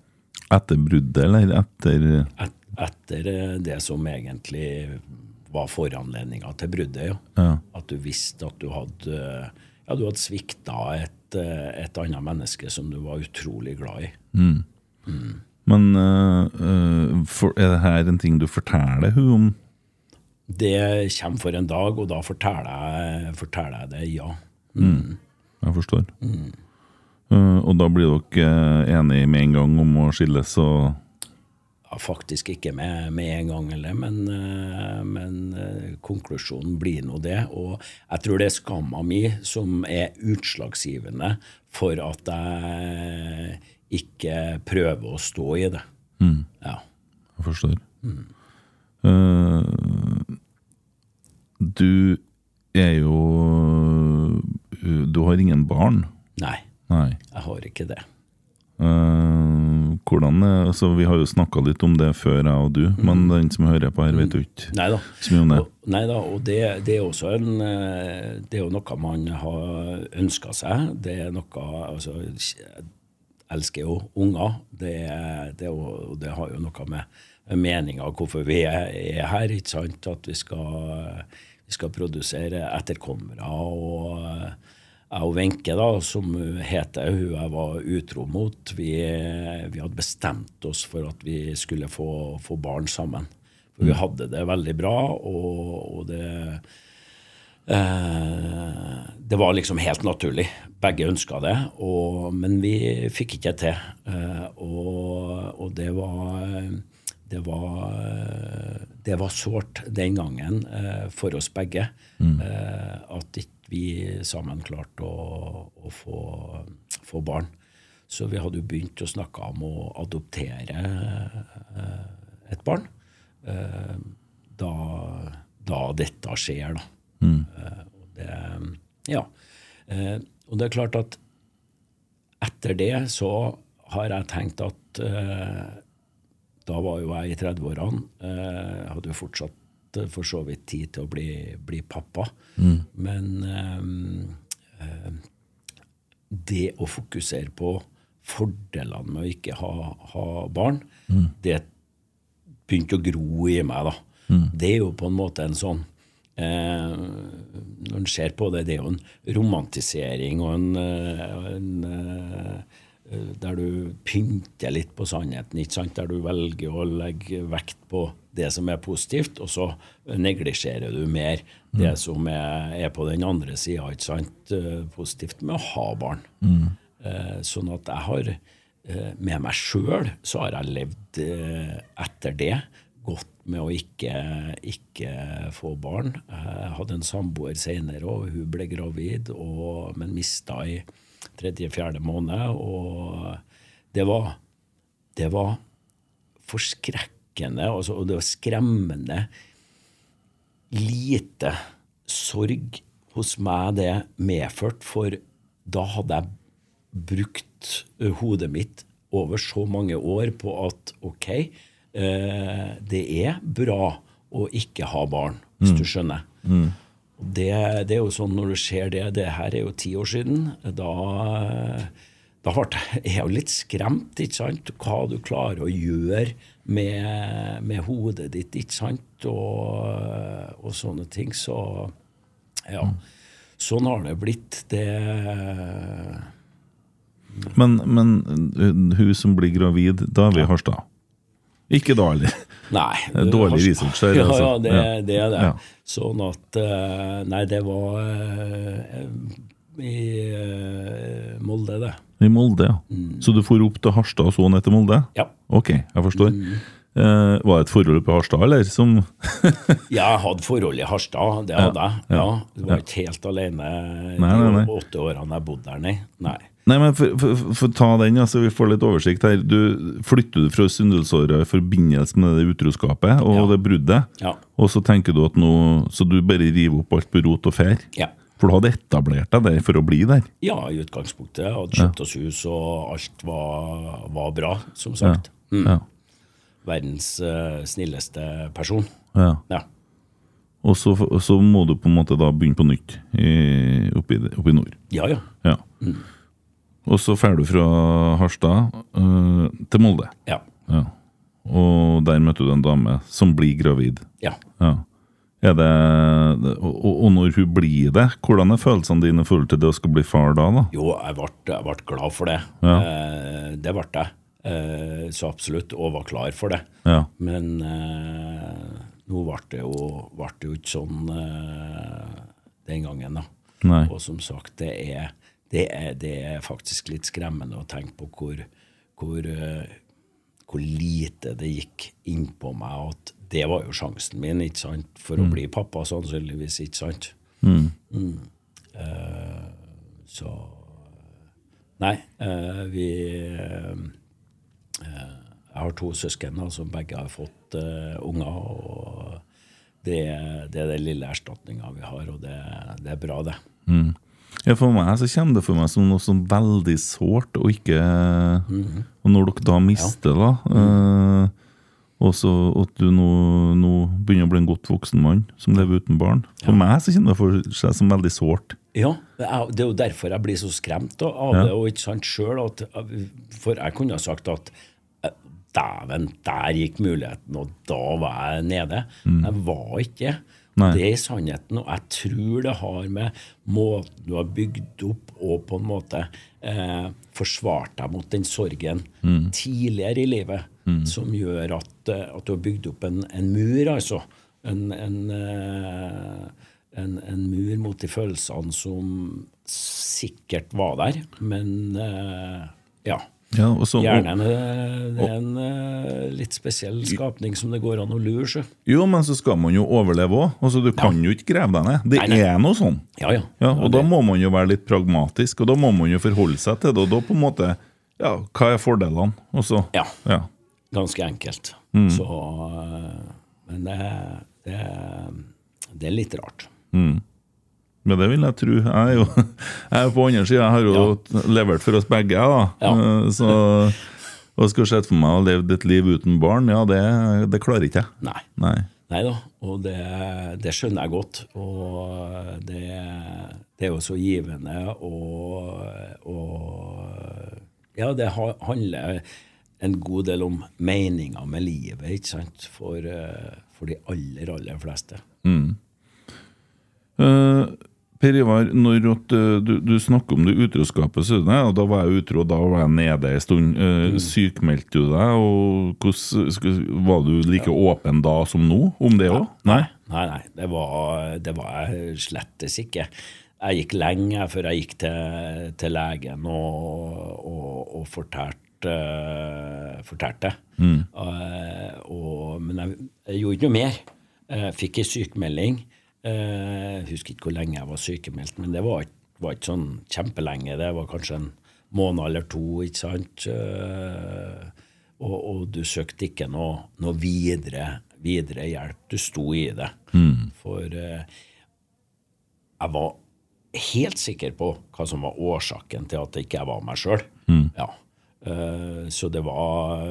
Etter bruddet, eller etter Et, etter eh, det som egentlig var foranledninga til bruddet. Ja. Ja. At du visste at du hadde ja, du hadde svikta et, eh, et annet menneske som du var utrolig glad i. Men uh, eh, for, er det her en ting du forteller hun om? Det kommer for en dag, og da forteller jeg, forteller jeg det, ja. Jeg forstår. Eh, og da blir dere enige med en gang om å skilles, og ja faktisk ikke med, med en gang, eller, men, uh, men uh, konklusjonen blir nå det. Og jeg tror det er skamma mi som er utslagsgivende for at jeg ikke prøver å stå i det. Ja. Jeg forstår. Eh, du er jo eh, Du har ingen barn? Nei, Nei. jeg har ikke det. Uh, hvordan altså Vi har jo snakka litt om det før, jeg og du, men den som hører på her, vet jo ikke Neida. så mye om det. Og, nei da, og det, det er også en eh, Det er jo noe man har ønska seg. Det er noe Altså, jeg elsker jo unger. Det, det, og det har jo noe med meninga hvorfor vi er, er her, ikke sant? At vi skal, vi skal produsere etterkommere. og jeg og Wenche, da, som heter hun jeg var utro mot, vi, vi hadde bestemt oss for at vi skulle få, få barn sammen. For vi hadde det veldig bra, og, og det eh, Det var liksom helt naturlig. Begge ønska det, og, men vi fikk ikke til. Eh, og, og det var det var, det var sårt den gangen eh, for oss begge eh, at ikke vi sammen klarte å, å få, få barn. Så vi hadde jo begynt å snakke om å adoptere eh, et barn. Eh, da, da dette skjer, da. Og det, ja. Og det er klart at etter det så har jeg tenkt at da var jo jeg i 30-årene. Eh, hadde jo fortsatt eh, for så vidt tid til å bli, bli pappa. Men eh, eh, det å fokusere på fordelene med å ikke ha, ha barn, det begynte å gro i meg. da. Det er jo på en måte en sånn eh, Når en ser på det, det er jo en romantisering og en, en, en der du pynter litt på sannheten, ikke sant? der du velger å legge vekt på det som er positivt, og så neglisjerer du mer det som er, er på den andre sida, ikke sant? Eh, positivt med å ha barn. Eh, sånn at jeg har eh, med meg sjøl så har jeg levd eh, etter det. Gått med å ikke, ikke få barn. Jeg hadde en samboer senere, og hun ble gravid, og, men mista i tredje-fjerde måned. Og det var, det var forskrekkende, altså, og det var skremmende lite sorg hos meg det medført, for da hadde jeg brukt hodet mitt over så mange år på at ok, eh, det er bra å ikke ha barn, hvis du skjønner. Og Det, det er jo sånn når du ser det, det her er jo ti år siden, da, da ble jeg er jo litt skremt, ikke sant, hva du klarer å gjøre med, med hodet ditt, ikke sant, og, og sånne ting, så ja. Sånn har det blitt. Det Men, men hun som blir gravid, da er vi i Harstad. Ikke da, eller? Nei. Det er dårlig research her, Ja, altså. ja, det, Ja. det er det. Ja. Sånn at eh, Nei, det var eh, i eh, Molde, det. I Molde, ja. Så du for opp til Harstad og så ned til Molde? Ja. Ok, jeg forstår. Eh, var det et forhold på Harstad, eller? Som jeg hadde forhold i Harstad, det hadde jeg. Ja, Du var ikke helt alene de åtte årene jeg bodde der, nei. nei. Nei, men for, for, for ta den, altså, vi får litt oversikt her. Du Flytter du fra syndelsåret i forbindelse med det utroskapet og Ja. det bruddet, Ja. og så tenker du at nå Så du bare river opp alt på rot og fer? Ja. For du hadde etablert deg der for å bli der? ja, i utgangspunktet. Jeg hadde kjøpt oss hus, og alt var, var bra, som sagt. Mm. Ja. Verdens uh, snilleste person. ja. Ja. Og så, så må du på en måte da begynne på nytt i, oppi, oppi nord. Ja, ja. Ja. Og så drar du fra Harstad uh, til Molde. Ja. Ja. Og der møtte du en dame som blir gravid. ja. Ja. Er det, og, og og når hun blir det, hvordan er følelsene dine i forhold til det å skal bli far da? da? Jo, jeg ble, jeg ble glad for det. Ja. Eh, det ble jeg. Eh, så absolutt, og var klar for det. Ja. Men eh, nå ble det, jo, ble det jo ikke sånn eh, den gangen, da. Nei. Og som sagt, det er, det, er, det er faktisk litt skremmende å tenke på hvor, hvor, eh, hvor lite det gikk innpå meg at det var jo sjansen min ikke sant, for å bli pappa, sannsynligvis. ikke sant? Mm. Eh, så Nei, uh, vi eh, eh, Jeg har to søsken da, som begge har fått eh, unger. og det, det er den lille erstatninga vi har, og det, det er bra, det. Ja, For meg så kommer det for meg som noe sånn veldig sårt, og ikke Og når dere da mister, da eh, og så at du nå, nå begynner å bli en godt voksen mann som lever uten barn. For meg så kjenner det for seg som veldig sårt. Ja, det er, jo derfor jeg blir så skremt av Ja. det. og ikke sant at, For jeg kunne ha sagt at dæven, der gikk muligheten, og da var jeg nede. Jeg var ikke det. Nei. Det er sannheten, og jeg tror det har med måten du har bygd opp og på en måte eh, forsvart deg mot den sorgen tidligere i livet, som gjør at, eh, at du har bygd opp en, en mur, altså. En, en, eh, en, en mur mot de følelsene som sikkert var der, men eh, ja. Ja, og så, Hjernen eh, det er en og, litt spesiell skapning som det går an å lure seg. Jo, men så skal man jo overleve òg. Altså, du kan jo ikke grave deg ned. Det Nei, nei. er noe sånn. Ja, ja. Ja, og da må man jo være litt pragmatisk, og da må man jo forholde seg til det. Og da på en måte Ja, hva er fordelene? Og så Ja. ja. Ganske enkelt. Mm. Så eh, Men det, det, det er litt rart. Men det vil jeg tro. Jeg er jo jeg er på andre sida. Jeg har jo levert for oss begge, da. Ja. Eh, Så å skulle sett for meg å leve et liv uten barn, ja, det, det klarer ikke jeg. Nei. Nei. Nei da, og det, det skjønner jeg godt. Og det, det er jo så givende og, og Ja, det handler en god del om meninga med livet, ikke sant? For, eh, for de aller, aller fleste. Eh, per Ivar, når eh, du, du snakker om det utroskapet, så det, og da var jeg utro, da var jeg nede en stund. Uh, Sykmeldte du deg, og hvordan, var du like åpen da som nå om det òg? Nei? Nei, nei, det var, det var jeg slettes ikke. Jeg gikk lenge før jeg gikk til, til legen og, og, og fortalte, fortalte. Uh, og, men jeg, jeg gjorde ikke noe mer. Jeg fikk en sykemelding. Eh, Jeg husker ikke hvor lenge jeg var sykemeldt, men det var, ikke- var ikke sånn kjempelenge. Det var kanskje en måned eller to, ikke sant. Eh, Og, og du søkte ikke noe, noe videre, videre hjelp. Du sto i det. For eh, jeg var helt sikker på hva som var årsaken til at jeg ikke var meg sjøl. Ja. Eh, så det var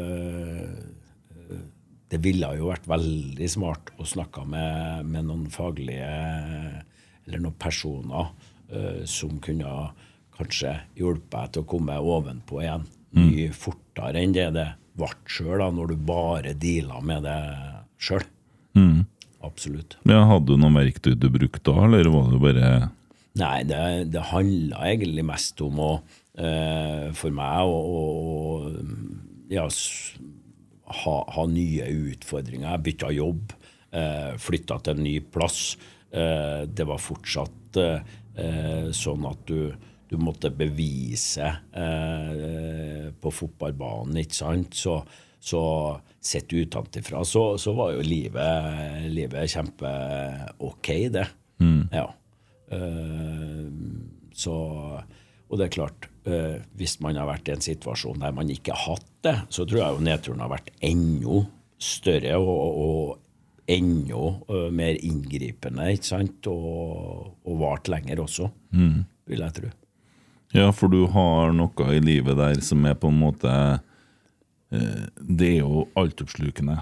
Det ville jo vært veldig smart å snakke med, med noen faglige eller noen personer uh, som kunne kanskje hjulpet deg til å komme ovenpå igjen mye fortere enn det det ble sjøl, når du bare deala med det sjøl. Absolutt. Ja, hadde du noen verktøy du brukte da, eller var det bare Nei, det, det handla egentlig mest om å uh, For meg å, å ja, ha, ha nye utfordringer. Jeg bytta jobb, eh, flytta til en ny plass. Eh, det var fortsatt eh, sånn at du, du måtte bevise eh, på fotballbanen, ikke sant. Så, så sett utenfra så, så var jo livet, livet kjempe-OK, det. Ja. Eh, så Og det er klart, eh, hvis man har vært i en situasjon der man ikke har hatt det, så tror jeg jo nedturen har vært enda større og, og enda uh, mer inngripende, ikke sant? Og, og vart lenger også, vil jeg tro. Ja, for du har noe i livet der som er på en måte uh, Det er jo altoppslukende.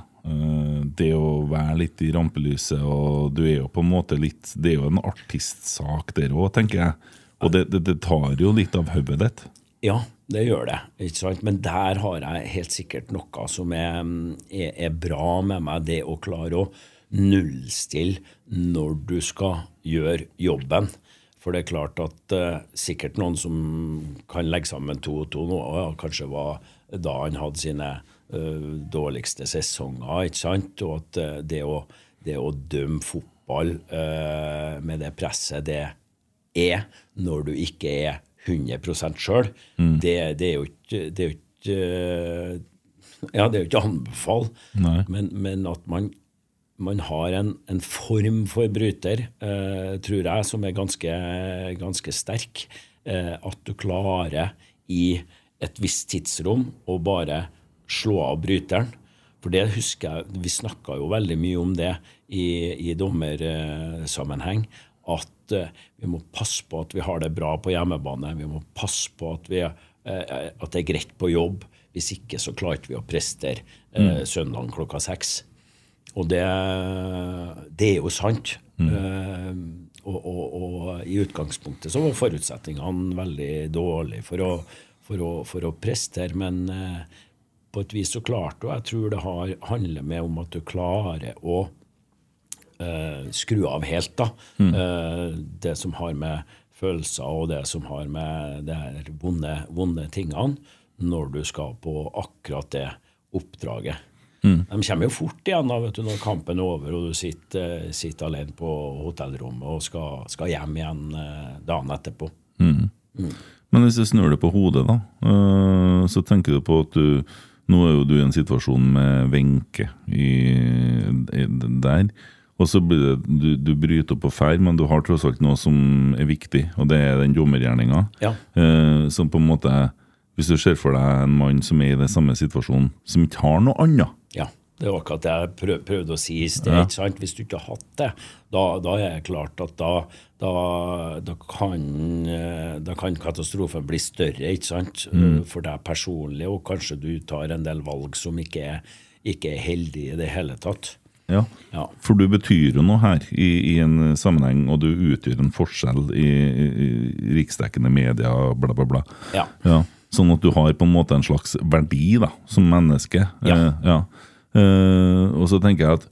Det å være litt i rampelyset, og du er jo på en måte litt Det er jo en artistsak der òg, tenker jeg. Og det, det, det tar jo litt av hodet ditt. Ja, det gjør det. ikke sant? Men der har jeg helt sikkert noe som er, er, er bra med meg. Det å klare å nullstille når du skal gjøre jobben. For det er klart at uh, sikkert noen som kan legge sammen to og to nå, ja, kanskje var da han hadde sine uh, dårligste sesonger, ikke sant? Og at uh, det, å, det å dømme fotball med det presset det er når du ikke er 100 sjøl. Mm. det, det er jo ikke, det er jo ikke eh, Ja, det er jo ikke å anbefale, men, men at man, man har en, en form for bryter, eh, tror jeg, som er ganske, ganske sterk. Eh, at du klarer i et visst tidsrom å bare slå av bryteren. For det husker jeg, Vi snakka jo veldig mye om det i, i dommersammenheng. At eh, vi må passe på at vi har det bra på hjemmebane. Vi må passe på at, vi, eh, at det er greit på jobb. Hvis ikke så klarte vi å prestere eh, søndagen klokka seks. Og det, det er jo sant. Eh, og, og, og i utgangspunktet så var forutsetningene veldig dårlige for å, for å, for å prestere, men eh, på et vis så klarte du. Jeg tror det har, handler med om at du klarer å eh, skru av helt, da. Eh, det som har med følelser og det som har med det her vonde, vonde tingene, når du skal på akkurat det oppdraget. De kommer jo fort igjen da, vet du, når kampen er over og du sitter, sitter alene på hotellrommet og skal, skal hjem igjen eh, dagen etterpå. Men hvis du snur det på hodet, da, øh, så tenker du på at du Nå er jo du i en situasjon med Wenche der. Og så blir det, du, du bryter opp på drar, men du har tross alt noe som er viktig, og det er den dommergjerninga. Ja. Eh, som på en måte Hvis du ser for deg en mann som er i den samme situasjonen, som ikke har noe annet Ja, det var akkurat det jeg prøv, prøvde å si i sted. Ja. ikke sant? Hvis du ikke har hatt det, da, da er det klart at da, da, da, kan, eh, da kan katastrofen bli større ikke sant? Mm. Eh, for deg personlig, og kanskje du tar en del valg som ikke er, ikke er heldige i det hele tatt. Ja. Ja. For du betyr jo noe her i, i en sammenheng, og du utgjør en forskjell i, i, i riksdekkende media, bla, bla, bla. Ja. Ja, sånn at du har på en måte en slags verdi da, som menneske. Ja. Eh. Eh, og så tenker jeg at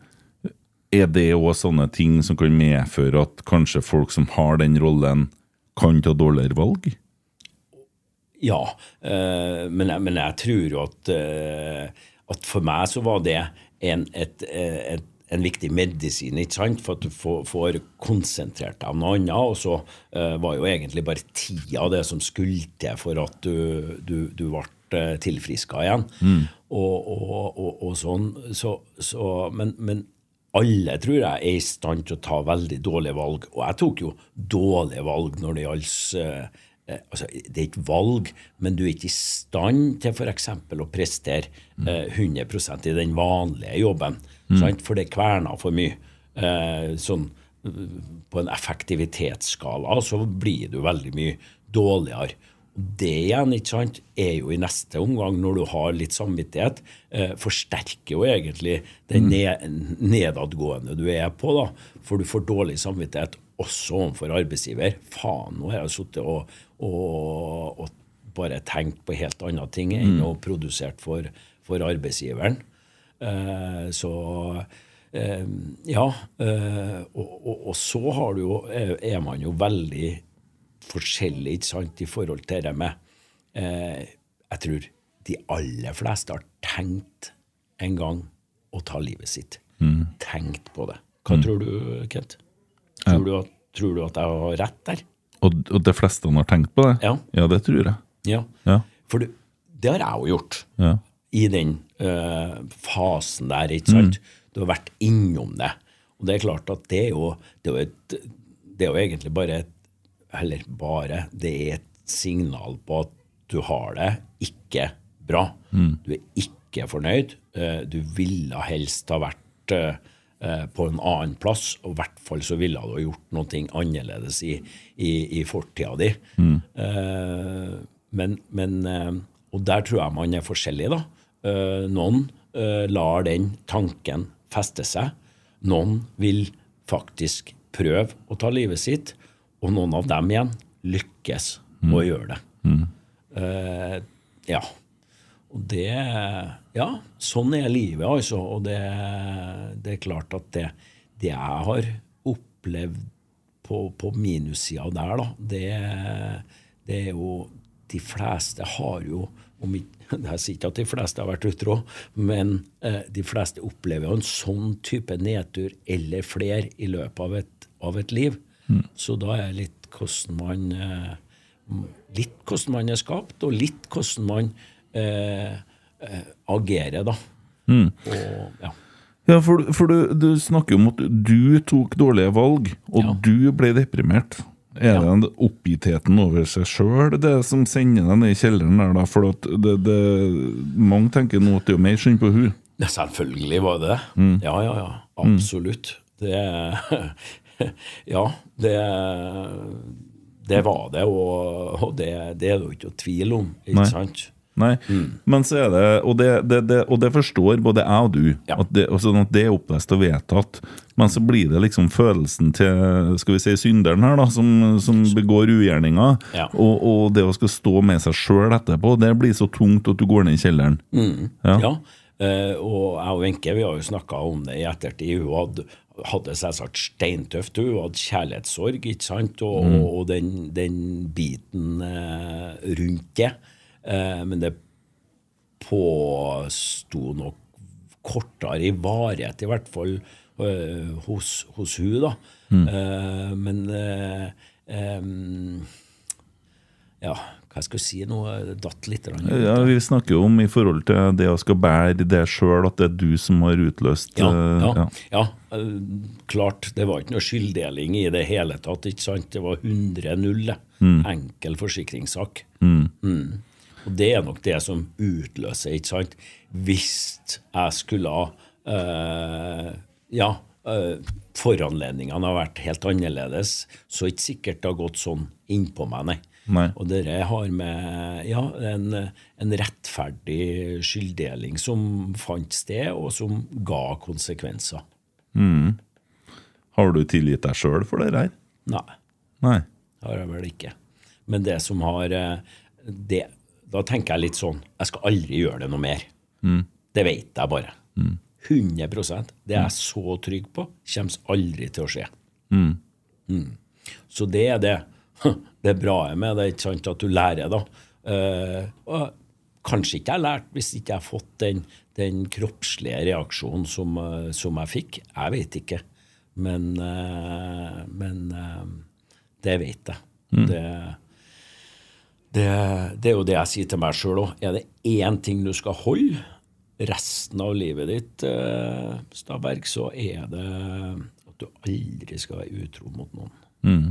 er det òg sånne ting som kan medføre at kanskje folk som har den rollen, kan ta dårligere valg? Ja, eh, men, jeg, men jeg tror jo at, eh, at for meg så var det en, et, eh, et, en viktig medisin, ikke sant? for at du får, får konsentrert deg om noe annet. Og så uh, var jo egentlig bare tida det som skulle til for at du, du, du ble eh, tilfriska igjen. Og, og, og, og sånn. Så, så, men, men alle tror jeg er i stand til å ta veldig dårlige valg. Og jeg tok jo dårlige valg når det gjaldt altså, Det er ikke valg, men du er ikke i stand til f.eks. å prestere eh, 100% i den vanlige jobben. Sant? For det kverner for mye. Eh, sånn, eh, på en effektivitetsskala så blir du veldig mye dårligere. Det igjen ikke sant, er jo i neste omgang, når du har litt samvittighet, eh, forsterker jo egentlig den ned, nedadgående du er på. da, For du får dårlig samvittighet også overfor arbeidsgiver. Faen, nå har jeg sittet og, og, og bare tenkt på helt andre ting enn å produsert for, for arbeidsgiveren. Eh, så eh, ja. Eh, og, og, og så har du jo, er, man jo veldig forskjellig ikke sant, i forhold til det med eh, Jeg tror de aller fleste har tenkt en gang å ta livet sitt. Tenkt på det. Hva tror du, Kent? Tror, du at, tror du at jeg har rett der? Og, og de fleste har tenkt på det? Ja. det tror jeg. Ja. Ja. For du, det har jeg jo gjort. Ja. i den eh, fasen der, ikke sant? Du har vært innom det. Og det er klart at det er jo, det er jo, et, det er jo egentlig bare et Eller bare Det er et signal på at du har det ikke bra. Du er ikke fornøyd. Eh, du ville helst ha vært eh, på en annen plass, og i hvert fall så ville du ha gjort noe annerledes i, i, i fortida di. Eh, men, men eh, Og der tror jeg man er forskjellig, da. Eh, noen eh, lar den tanken feste seg. Noen vil faktisk prøve å ta livet sitt, og noen av dem igjen lykkes med å gjøre det. Mm. ja. Og det Ja, sånn er livet, altså. Og det, det er klart at det, det jeg har opplevd på, på minussida der, da, det, det er jo De fleste har jo om ikke, Jeg sier ikke at de fleste har vært utro, men eh, de fleste opplever jo en sånn type nedtur eller flere i løpet av et, av et liv. Så da er litt hvordan man eh, Litt hvordan man er skapt, og litt hvordan man eh, eh, agerer, da. Og, ja. Ja, for, for du, du snakker om at du tok dårlige valg, og Ja. du ble deprimert. Er det den oppgittheten over seg sjøl det som sender deg ned i kjelleren der, da? For at det, det, mange tenker nå at det er mer synd på hun. Ja, selvfølgelig var det det. Ja, ja, ja. Absolutt. Det Ja, det Det var det, og, og det, det er det jo ikke noe tvil om, ikke Nei. sant? Nei, men så er det Og det, det, det, og det forstår både jeg og du, Ja. at, det, sånn at det er opplest og vedtatt. Men så blir det liksom følelsen til skal vi si, synderen her, da, som, som begår ugjerninga. Ja. Og, og det å skal stå med seg sjøl etterpå, det blir så tungt at du går ned i kjelleren. Ja. Ja. eh, og jeg og Wenche vi har jo snakka om det i ettertid. Hun hadde, hadde selvsagt steintøft. Hun hadde kjærlighetssorg, ikke sant? Og, og, og den, den biten eh, rundt det. Eh, men det påsto nok kortere i varighet, i hvert fall eh, hos, hos hun da. Eh, men em, Ja, hva jeg skal si nå? Datt litt. eller annet? Ja, Vi snakker jo om i forhold til det å skal bære det sjøl, at det er du som har utløst Ja, ja, ja, ja. klart. Det var ikke noe skylddeling i det hele tatt. ikke sant? Det var 100-0. Mm. Enkel forsikringssak. Mm. Og det er nok det som utløser, ikke sant? Hvis jeg skulle eh, Ja, uh, foranledningene har vært helt annerledes, så er det ikke sikkert det har gått sånn innpå meg, nei. Nei. Og dette har med ja, en, en rettferdig skylddeling som fant sted, og som ga konsekvenser. Har du tilgitt deg sjøl for det her? Nei, Nei. har jeg vel ikke. Men det som har eh, det, Da tenker jeg litt sånn Jeg skal aldri gjøre det noe mer. Det vet jeg bare. 100% Det er jeg så trygg på. Kommer aldri til å skje. Mm. Så det er det. Det er bra med det, ikke sant, at du lærer, da. Uh, og kanskje ikke jeg lært hvis ikke jeg har fått den, den kroppslige reaksjonen som, uh, som, jeg fikk. Jeg vet ikke. Men, uh, men det vet jeg. Mm. Det, det, det, er jo det jeg sier til meg sjøl òg. Er det én ting du skal holde resten av livet ditt, eh, Stabberg, så er det at du aldri skal være utro mot noen. Mm.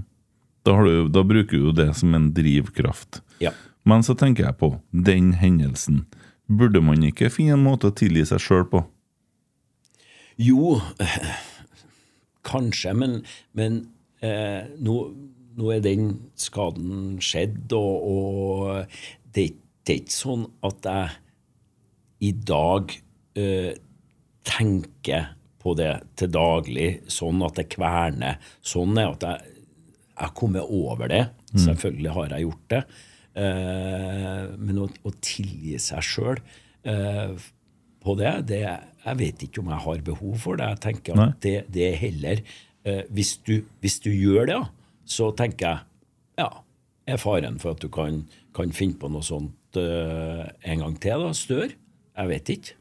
Da, du, da, bruker du det som en drivkraft. Ja. Men så tenker jeg på den hendelsen. Burde man ikke finne en måte å tilgi seg sjøl på? Jo, kanskje, men, men eh, nå, nå, er den skaden skjedd, og, og det, det, er ikke sånn at jeg i dag eh, tenker på det til daglig, sånn at det kverner. Sånn er at jeg har kommet over det. Mm. Selvfølgelig har jeg gjort det. Eh, men å, å, tilgi seg sjøl eh, på det, det, Jeg vet ikke om jeg har behov for det. Jeg tenker at det, det, er heller eh, hvis, du, hvis, du, gjør det, så tenker jeg ja, er faren for at du kan, kan finne på noe sånt uh, en gang til? da, Stør? Jeg vet ikke.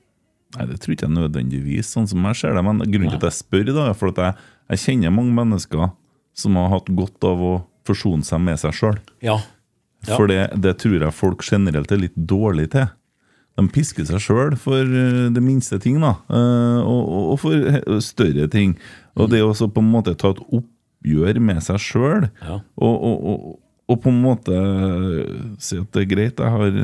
Nei, Det tror ikke jeg nødvendigvis, sånn som jeg ser det. Men grunnen til at jeg spør, da, er for at jeg, jeg kjenner mange mennesker som har hatt godt av å forsone seg med seg sjøl. Ja. Ja. For det, det, tror jeg folk generelt er litt dårlige til. De pisker seg sjøl for eh, det minste ting, da, eh, og, og, for større ting. Og det å på en måte ta et oppgjør med seg sjøl, ja. og, og, og, på en måte si at det er greit, jeg har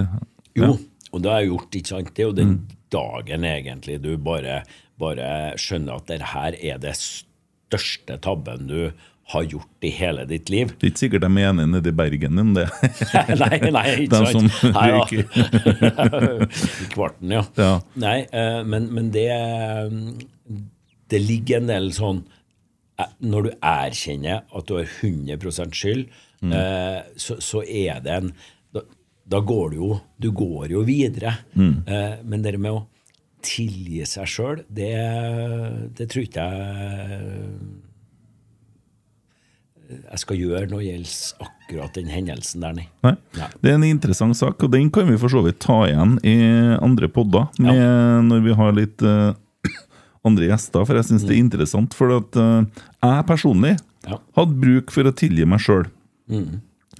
Jo, og det har jeg gjort, ikke sant. Det er jo den mm. dagen egentlig du bare, bare skjønner at det her er det største tabben du har gjort i hele ditt liv. Det er ikke sikkert de er enige nede i Bergen om det. nei, nei, ikke sant. Som nei, ja. I kvarten, ja. ja. Nei, uh, men, men, det Det ligger en del sånn Når du erkjenner at du har 100 skyld, mm. eh, så, så, er det en da, da, går du jo Du går jo videre. Mm. men det med å tilgi seg sjøl, det, det tror ikke jeg jeg skal gjøre når det gjelder akkurat den hendelsen der, nei. nei. Det er en interessant sak, og den kan vi for så vidt ta igjen i andre podder ja. når vi har litt uh, andre gjester, for jeg syns mm. det er mm. interessant. For at uh, jeg personlig ja. hadde bruk for å tilgi meg sjøl mm.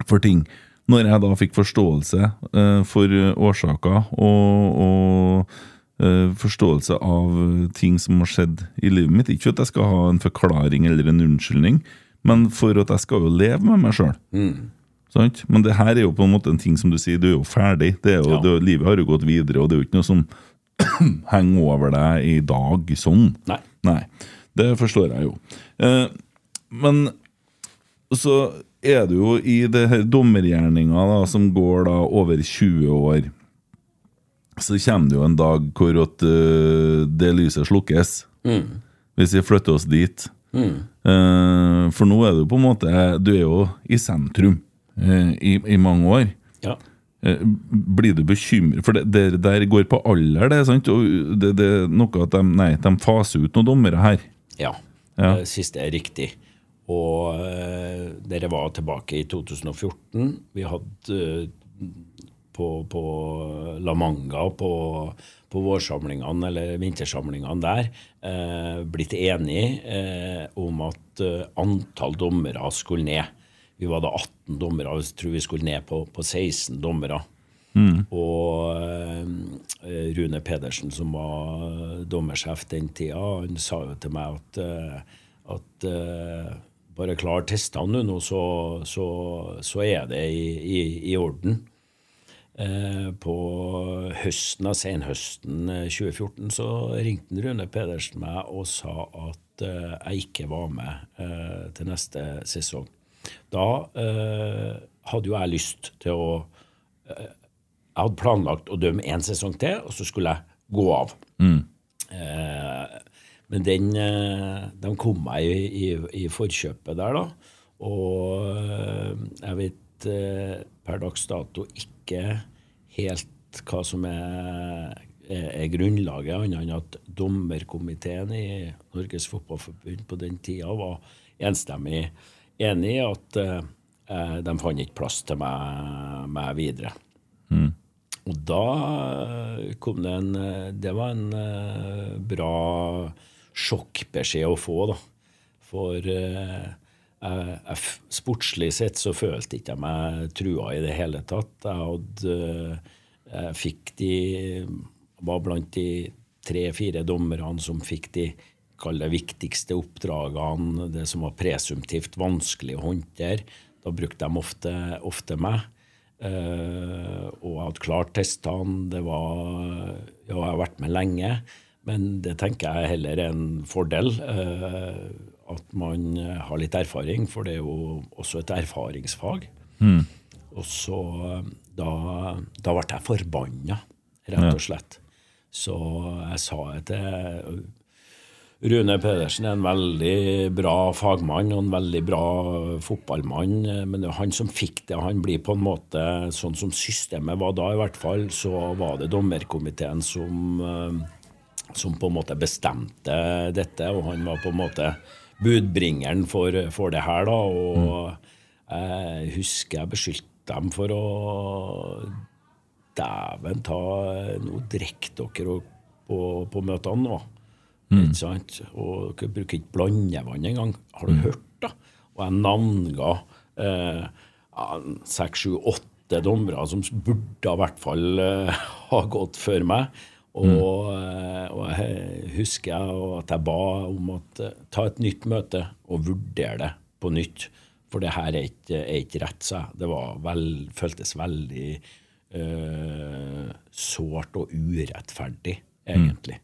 for ting. Når jeg da fikk forståelse uh, for årsaker og, og forståelse av ting som har skjedd i livet mitt. Ikke at jeg skal ha en forklaring eller en unnskyldning, men for at jeg skal jo leve med meg sjøl. Mm. Men det her er jo på en måte en ting som du sier, du er jo ferdig. Er jo, ja. det, livet har jo gått videre, og det er jo ikke noe som henger over deg i dag sånn. Nei. Nei. Det forstår jeg jo. Eh, men så er det jo i det her dommergjerninga da, som går da over 20 år Så kommer det jo en dag hvor at, uh, det lyset slukkes. Mm. Hvis vi flytter oss dit. Mm. Uh, for nå er du på en måte Du er jo i sentrum uh, i, i, mange år. Ja. Uh, blir du bekymret For det, det, der går på alder, det. sant? Og det, det, er noe at de, nei, de faser ut noen dommere her. Ja. ja. Det siste er riktig. Og dere var tilbake i 2014. Vi hadde på, på La Manga på på vårsamlingene eller vintersamlingene der eh, blitt enige eh, om at eh, antall dommere skulle ned. Vi var da 18 dommere, jeg tror vi skulle ned på, på 16 dommere. Mm. Og eh, Rune Pedersen, som var dommersjef den tida, han sa jo til meg at, eh, at eh, bare klar testene nå, så, så, så, er det i, i, i orden. Eh, på høsten av senhøsten 2014 eh, så ringte Rune Pedersen meg og sa at eh, jeg ikke var med til neste sesong. Da hadde jo jeg lyst til å Jeg hadde planlagt å dømme én sesong til, og så skulle jeg gå av. Mm. men den, de kom meg i, i, i, forkjøpet der, da. Og jeg vet per dags dato ikke helt hva som er er grunnlaget, annet enn at dommerkomiteen i Norges Fotballforbund på den tida var enstemmig enig i at eh, de fant ikke plass til meg, meg videre. Mm. Og da kom det en Det var en eh, bra sjokkbeskjed å få, da. For uh, jeg, jeg, sportslig sett så følte ikke jeg meg trua i det hele tatt. Jeg hadde jeg fikk de Var blant de tre-fire dommerne som fikk de kall det viktigste oppdragene, det som var presumptivt vanskelig å håndtere. Da brukte de ofte, ofte meg. Uh, og jeg hadde klart testene. Det var Ja, jeg har vært med lenge, men det tenker jeg heller er en fordel. Uh, at man har litt erfaring, for det er jo også et erfaringsfag. Mm. Og så da, da ble jeg forbanna, rett og slett. Så jeg sa til Rune Pedersen er en veldig bra fagmann og en veldig bra fotballmann. Men det er han som fikk det. Han blir på en måte sånn som systemet var da, i hvert fall. Så var det dommerkomiteen som, som på en måte bestemte dette. Og han var på en måte budbringeren for, for det her, da. Og jeg husker jeg beskyldte dem for å Dæven ta Nå drikker dere på, på møtene nå. Mm. Ikke sant? Og dere bruker ikke blandevann engang. Har du mm. hørt, da? Og jeg navnga seks, sju, åtte dommere som burde i hvert fall eh, ha gått før meg. Og, mm. og jeg husker at jeg ba om at ta et nytt møte og vurdere det på nytt. For det her er ikke, er ikke rett, sa jeg. Det vel, føltes veldig uh, sårt og urettferdig, egentlig.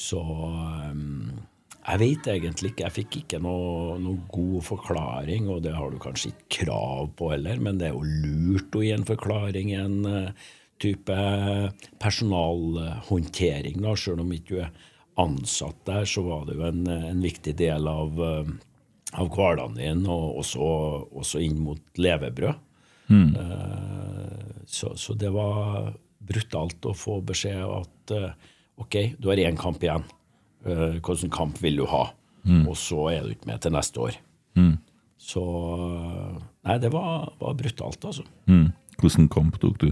Så um, jeg vet egentlig ikke. Jeg fikk ikke noe, noe, god forklaring, og det har du kanskje ikke krav på heller, men det er jo lurt å gi en forklaring i en uh, type personalhåndtering, da, sjøl om ikke du er ansatt der, så var det jo en, en viktig del av uh, av hverdagen din, og også, også inn mot levebrød. Mm. Så, så, det var brutalt å få beskjed at OK, du har én kamp igjen. Uh, hvilken kamp vil du ha? Mm. Og så er du ikke med til neste år. Mm. Så Nei, det var, var brutalt, altså. Mm. Hvilken kamp tok du?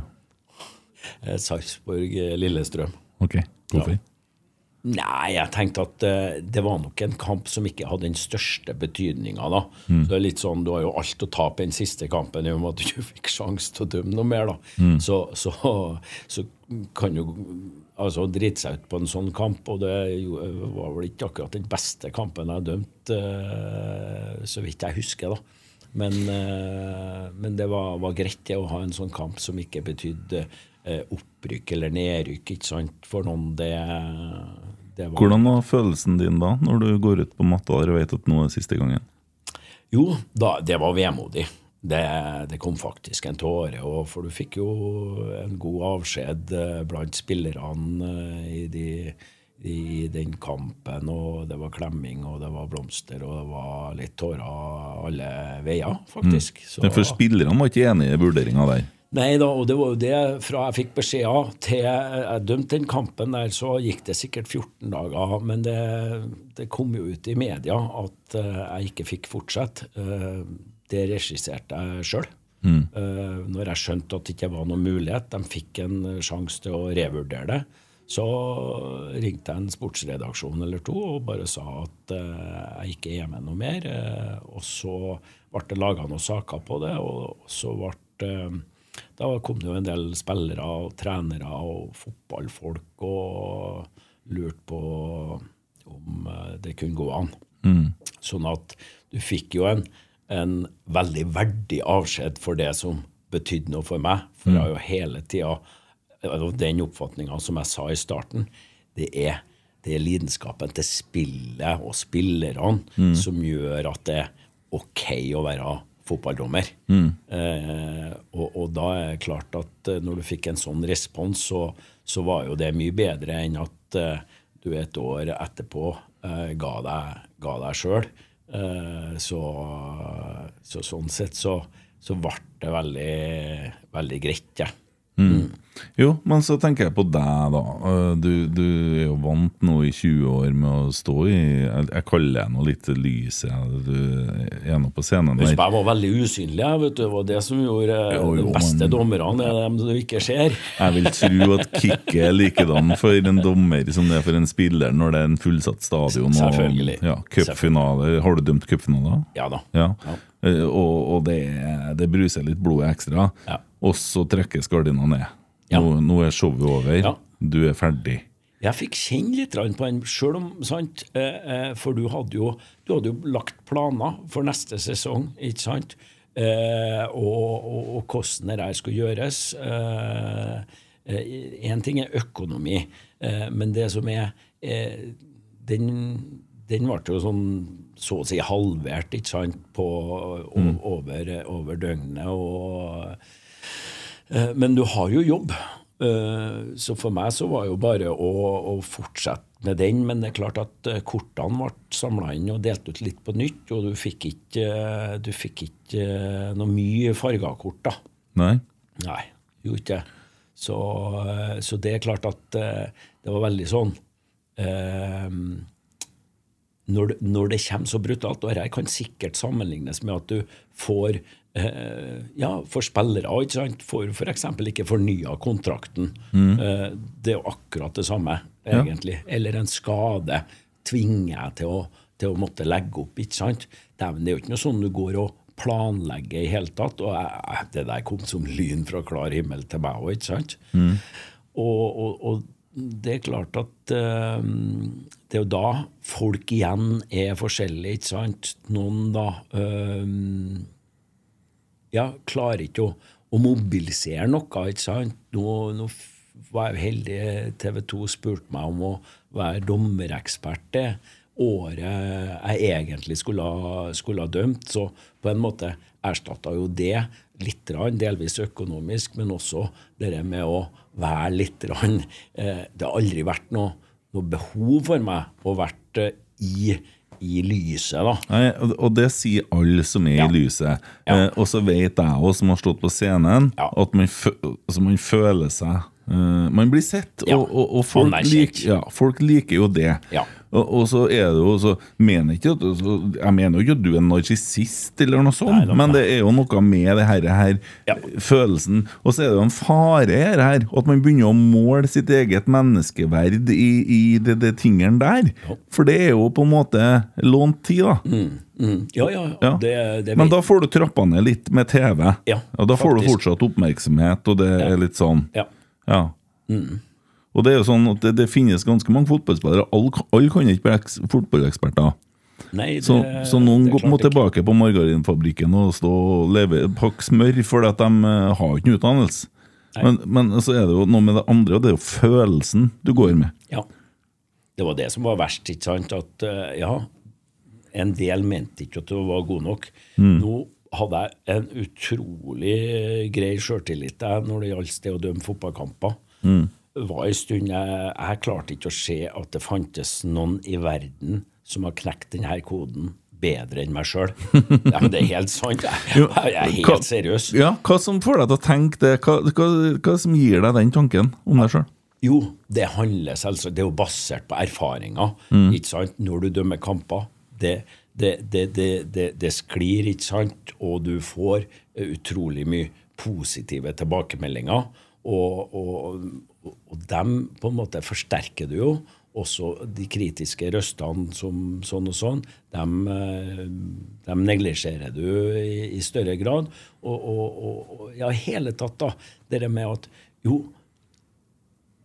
Sarpsborg-Lillestrøm. Ok, Hvorfor? Ja. Nei, jeg tenkte at uh, det var nok en kamp som ikke hadde den største betydninga. da. Mm. Så det er litt sånn, Du har jo alt å tape den siste kampen i og med at du ikke fikk sjanse til å dømme noe mer. da. Mm. Så, så, så, kan jo altså drite seg ut på en sånn kamp, og det var vel ikke akkurat den beste kampen jeg dømte, uh, så vidt jeg husker. da. Men, uh, men det var, var, greit det å ha en sånn kamp som ikke betydde opprykk eller nedrykk. ikke sant? For noen det var... Hvordan var følelsen din da, når du går ut på matta og vet at nå er siste gangen? Jo, da, det var vemodig. Det, det, kom faktisk en tåre. For du fikk jo en god avskjed eh, blant spillerne eh, i, de, i, den kampen. Og det var klemming, og det var blomster, og det var litt tårer alle veier, faktisk. Mm. Så, for spillerne var ikke enig i vurderinga der? Nei da, og det var jo det fra jeg fikk beskjed av til jeg dømte den kampen der, så gikk det sikkert 14 dager. Men det, det kom jo ut i media at uh, jeg ikke fikk fortsette. Uh, det regisserte jeg sjøl. Mm. Uh, når jeg skjønte at det ikke var noen mulighet, de fikk en sjanse til å revurdere det, så ringte jeg en sportsredaksjon eller to og bare sa at jeg ikke er med noe mer. og så ble det laga noen saker på det, og så ble da kom det jo en del spillere og trenere og fotballfolk og lurte på om eh, det kunne gå an. Mm. Sånn at du fikk jo en, en veldig verdig avskjed for det som betydde noe for meg. For jeg har jo hele tida den oppfatninga som jeg sa i starten, det er, det er lidenskapen til spillet og spillerne mm. som gjør at det er OK å være fotballdommer. Mm. Eh, og, og, da er det klart at eh, når du fikk en sånn respons, så, så var jo det mye bedre enn at eh, du et år etterpå eh, ga deg, ga deg sjøl. Eh, så, så, sånn sett så, så ble det veldig, veldig greit, ja. Jo, men så tenker jeg på deg, da. Eh, Du, du er jo vant nå i 20 år med å stå i Jeg, jeg kaller det nå litt lyset. Du er nå på scenen der. jeg var veldig usynlig. jeg, Vet du, det var det som gjorde eh, Jo, jo, de beste men- dommerne, er dem du ikke ser. Jeg vil tro at kicket er likedan for en dommer som det er for en spiller når det er en fullsatt stadion. og- Selvfølgelig. Ja, cupfinale. Har du dømt cupfinaler? Ja da. Ja. Ja. Eh, Og, og det, det bruser litt blodet ekstra. Ja. Og så trekkes gardina ned. Ja. Nå, nå er showet over. Ja. Du er ferdig. Jeg fikk kjenne litt på den, sjøl om sant, eh, eh, For du hadde, jo, du hadde jo lagt planer for neste sesong, ikke sant? Eh, og, og, og hvordan det der skulle gjøres. Én ting er økonomi, men det som er Den, den ble jo sånn så å si halvert, ikke sant, på, o- over, over døgnet. og Men du har jo jobb. Eh, Så for meg så var jo bare å, å fortsette med den. Men det er klart at eh, kortene ble samla inn og delt ut litt på nytt, og du fikk ikke, eh, du fikk ikke eh, noe mye farga kort, da. Nei? Nei, gjorde ikke det. Så, eh, så det er klart at eh, det var veldig sånn eh, når, det- når det kommer så brutalt, og dette kan sikkert sammenlignes med at du får eh, ja, for spillere, ikke sant? For f.eks. ikke fornya kontrakten. Eh, det er jo akkurat det samme, egentlig. Eller en skade tvinger jeg til å, til å måtte legge opp, ikke sant? Det er jo ikke noe sånn du går og planlegger i hele tatt. Og jeg, det der kom som lyn fra klar himmel til meg òg, ikke sant? Og, og, og det er klart at eh, det er jo da folk igjen er forskjellige, ikke sant? Noen da eh, ja, klarer ikke å, å mobilisere noe, ikke sant? Nå, nå var jeg heldig, TV 2 spurte meg om å være dommerekspert det året jeg egentlig skulle ha, skulle ha dømt, så på en måte erstatta jo det litt, delvis økonomisk, men også det med å være litt eh, Det har aldri vært noe, noe behov for meg å være eh, i, i lyset, da. Nei, og det sier alle som er Ja. i lyset. Ja. Eh, og så vet jeg òg, som har stått på scenen, Ja. at man, altså man føler seg eh, Man blir sett, Ja. og, og, og folk, lik, ja, folk liker jo det. Ja. Og, og så er det jo så mener ikke at, så, Jeg mener jo ikke at du er narsissist, eller noe sånt, Nei, men det er jo noe med det her, her følelsen. Og så er det jo en fare her, her at man begynner å måle sitt eget menneskeverd i, i det, det tingene der. For det er jo på en måte lånt tid, da. Mm. Ja, ja, Ja. Det, det Men da får du trappa ned litt med TV. Og da får du fortsatt oppmerksomhet, og det er litt sånn ja. Ja. Og det er jo sånn at det, det finnes ganske mange fotballspillere. Alle all kan ikke bli fotballeksperter. Nei, det, Så, så noen må tilbake på margarinfabrikken og stå og leve, pakke smør, fordi at de eh, har ikke noe utdannelse. Men, men så er det jo noe med det andre, og det er jo følelsen du går med. Ja. Det var det som var verst, ikke sant? At eh, ja, en del mente ikke at du var god nok. Nå hadde jeg en utrolig grei sjøltillit når det gjaldt det å dømme fotballkamper. Mm. var en stund jeg, jeg klarte ikke å se at det fantes noen i verden som har knekt denne koden bedre enn meg sjøl. Ja, men det er helt sant. Jeg, jeg er hva- helt seriøs. Ja, Hva som får deg til å tenke det? Hva, hva, hva som gir deg den tanken om deg sjøl? Jo, det handler selvsagt Det er jo basert på erfaringer. ikke sant? Når du dømmer kamper. Det, det, det, det, det, sklir, ikke sant? Og du får eh, utrolig mye positive tilbakemeldinger. Og, og, og, dem på en måte forsterker du jo. Også de kritiske røstene som sånn og sånn, dem, eh, dem neglisjerer du i, i større grad. Og, og, ja, hele tatt, da. Det med at jo,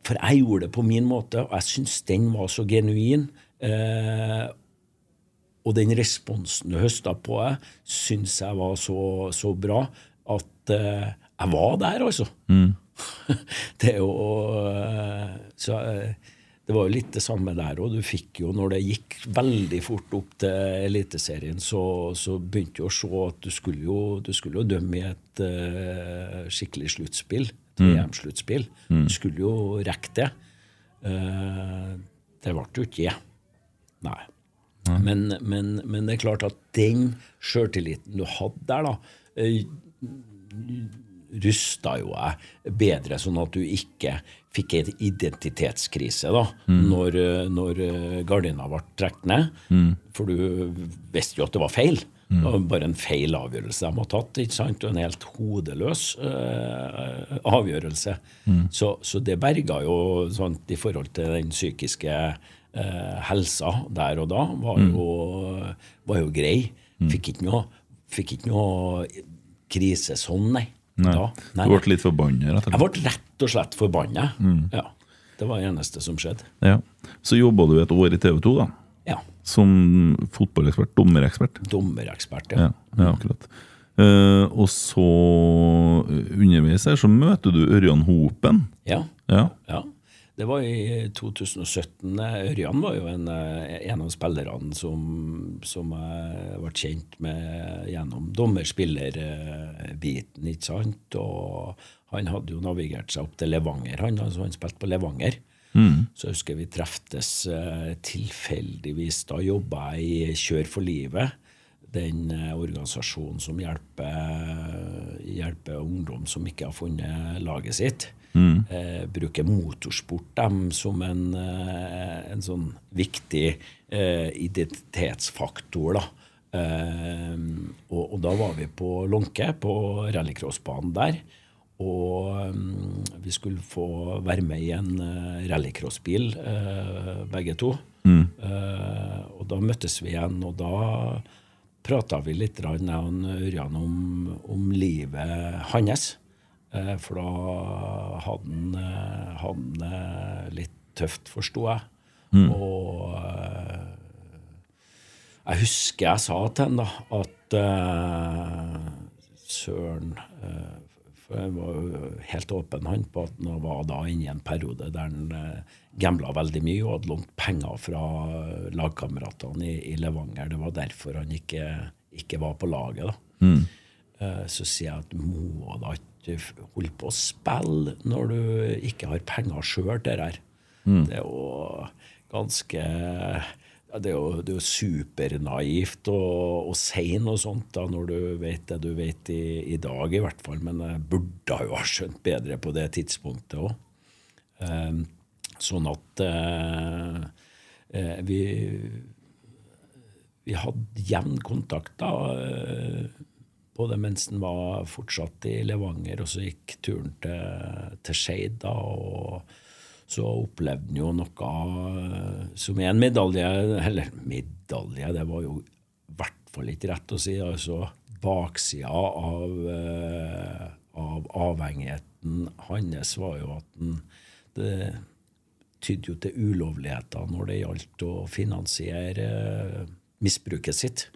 for jeg gjorde det på min måte, og jeg syns den var så genuin. Eh, og den responsen du høsta på det, syns jeg var så, så bra at uh, jeg var der, altså. det er jo uh, Så uh, det var jo litt det samme der òg. Du fikk jo, når det gikk veldig fort opp til Eliteserien, så, så begynte du å se at du skulle jo, du skulle jo dømme i et uh, skikkelig sluttspill. Et VM-sluttspill. Du skulle jo rekke det. Uh, det ble jo ikke det. Nei. Men, men, men det er klart at den sjøltilliten du hadde der, da, eh, rusta jo jeg bedre, sånn at du ikke fikk en identitetskrise da, når, eh, når eh, gardina ble trukket ned. For du visste jo at det var feil. Det var bare en feil avgjørelse de har tatt. ikke sant? Og en helt hodeløs eh, avgjørelse. Så, så det berga jo sånn i forhold til den psykiske eh, helsa der og da, var jo, var jo grei. Fikk ikke noe, fikk ikke noe krise sånn, nei. Nei. Da. Nei, Du ble litt forbanna, Jeg ble rett og slett forbanna. Ja, det var det eneste som skjedde. Ja. Så jobba du et år i TV 2, da. Ja. Som fotballekspert, dommerekspert. Dommerekspert, ja. Ja, ja akkurat. Uh, og så eh, underveis her så møter du Ørjan Hopen. Ja. Ja. ja. Det var i 2017. Ørjan var jo en, eh, en av spillerne som, som jeg ble kjent med gjennom dommer-spiller-biten, ikke sant. Og han hadde jo navigert seg opp til Levanger, han, altså han spilte på Levanger. Så jeg husker vi treftes eh, tilfeldigvis. Da jobba jeg i Kjør for livet den eh, organisasjonen som hjelper, hjelper ungdom som ikke har funnet laget sitt. Eh, bruker motorsport dem som en, eh, en sånn viktig eh, identitetsfaktor. da. Eh, og, og da var vi på Lånke, på rallycrossbanen der. Og um, vi skulle få være med i en uh, rallycrossbil, uh, begge to. Eh, og da møttes vi igjen, og da prata vi litt jeg og Ørjan om, om livet hans. Eh, for da hadde han, eh, han eh, litt tøft, forsto jeg. Og eh, jeg husker jeg sa til han da at søren For jeg var jo helt åpen han på at han var da inne i en periode der han uh, gambla veldig mye og hadde lånt penger fra lagkameratene i, i Levanger. Det var derfor han ikke, ikke var på laget. da. Eh, så sier jeg at må da ikke f- holde på å spille når du ikke har penger sjøl til det her. Det er jo ganske Det er jo, det er jo supernaivt å, å si noe sånt da, når du vet det du vet i, i dag, i hvert fall. Men jeg burde jo ha skjønt bedre på det tidspunktet òg. sånn at eh, eh, vi vi hadde jevn kontakt da, eh, både mens den var fortsatt i Levanger, og så gikk turen til, til Skeid, da, og så opplevde han jo noe som er en medalje, eller medalje, det var jo i hvert fall ikke rett å si, altså baksida av, eh, av avhengigheten hans var jo at den, det tydde jo til ulovligheter når det gjaldt å finansiere misbruket sitt.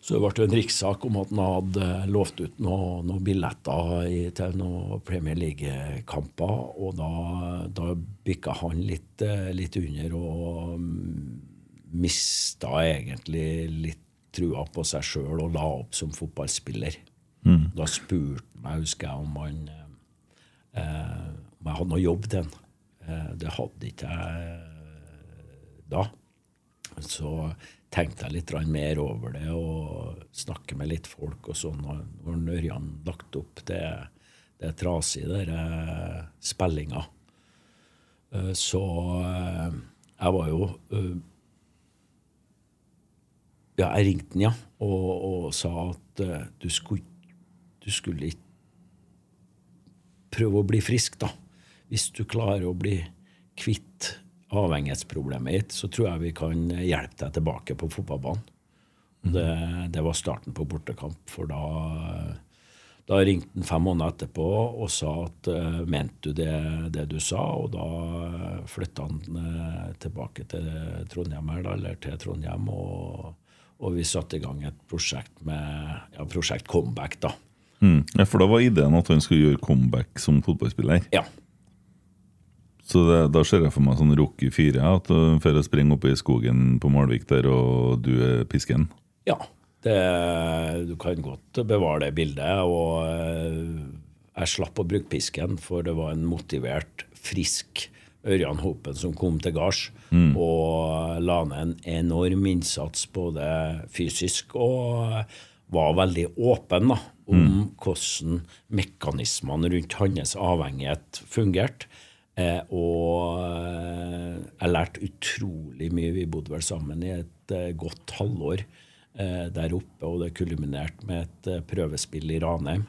Så det ble en rikssak om at han hadde lovt ut noen noe billetter i, til noen Premier League-kamper, og da, da bikka han litt, eh, litt under og mm, mista egentlig litt trua på seg sjøl og la opp som fotballspiller. Da spurte han meg, husker jeg, om han eh, om jeg hadde noe jobb til han. Eh, det hadde ikke jeg eh, da. Så tenkte jeg litt mer over det og snakke med litt folk og sånn. Og når Ørjan lagt opp det, det trasige der eh, spillinga, eh, så eh, Jeg var jo Ja, jeg ringte han, ja, og, og sa at du skulle, du skulle ikke prøve å bli frisk, da. Hvis du klarer å bli kvitt avhengighetsproblemet ditt, så tror jeg vi kan hjelpe deg tilbake på fotballbanen. Det, det var starten på bortekamp, for da, da ringte han fem måneder etterpå og sa at uh, mente du det, det du sa, og da flytta han eh, tilbake til Trondheim, eller til Trondheim, og, og vi satte i gang et prosjekt med ja, prosjekt Comeback, da. Mm. ja, For da var ideen at han skulle gjøre comeback som fotballspiller. Ja. Så det, da ser jeg for meg sånn Rocky 4, at du for å springe opp i skogen på Malvik der, og du er pisken. Ja, det, du kan godt bevare det bildet. Og eh, jeg slapp å bruke pisken, for det var en motivert, frisk Ørjan Hopen som kom til gards og la ned en enorm innsats både fysisk og, var veldig åpen da, om hvordan mekanismene rundt hans avhengighet fungerte. Eh, og eh, jeg lærte utrolig mye. Vi bodde vel sammen i et eh, godt halvår eh, der oppe, og det kulminerte med et eh, prøvespill i Ranheim.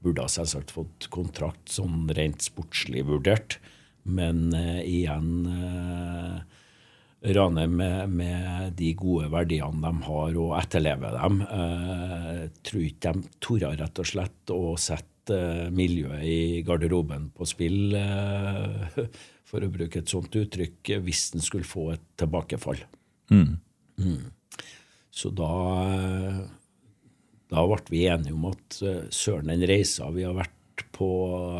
Burde ha selvsagt fått kontrakt sånn rent sportslig vurdert, men eh, igjen Ranheim med, med de gode verdiene de har, og etterlever dem. Eh, tror ikke de torde rett og slett å sette miljøet i garderoben på spill, eh, for å bruke et sånt uttrykk, hvis en skulle få et tilbakefall. Mm. Så da, da ble vi enige om at eh, søren, den reisa vi har vært på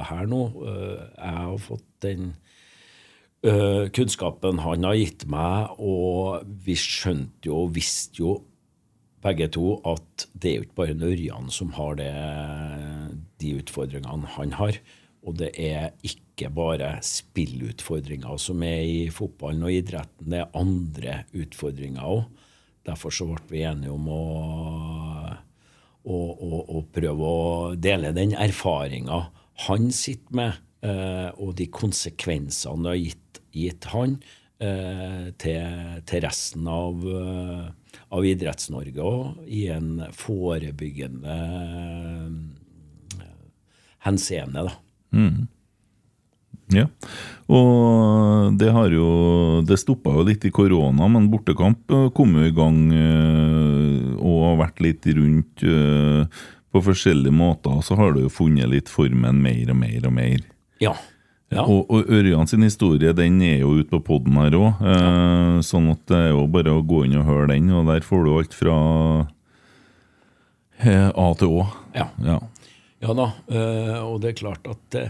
her nå eh, Jeg har fått den kunnskapen han har gitt meg, og vi skjønte jo og visste jo begge to at det er jo ikke bare Ørjan som har det, de utfordringene han har. Og det er ikke bare spillutfordringer som er i fotballen og idretten, det er andre utfordringer òg. Derfor så ble vi enige om å, å, å, å prøve å dele den erfaringa han sitter med, eh, og de konsekvensene det har gitt, gitt han eh, til, til resten av, eh, av Idretts-Norge òg, i en forebyggende eh, henseende. da. Ja, og det har jo Det stoppa jo litt i korona, men bortekamp eh, kom jo i gang eh, og har vært litt rundt på forskjellige måter. Så har du jo funnet litt formen mer og mer og mer. Ja. Ja. Og, og Ørjan sin historie den er jo ute på poden her òg, eh, sånn at det er jo bare å gå inn og høre den. Og der får du alt fra eh, A til Å. ja. Ja. Ja da, Eh, og det er klart at øh,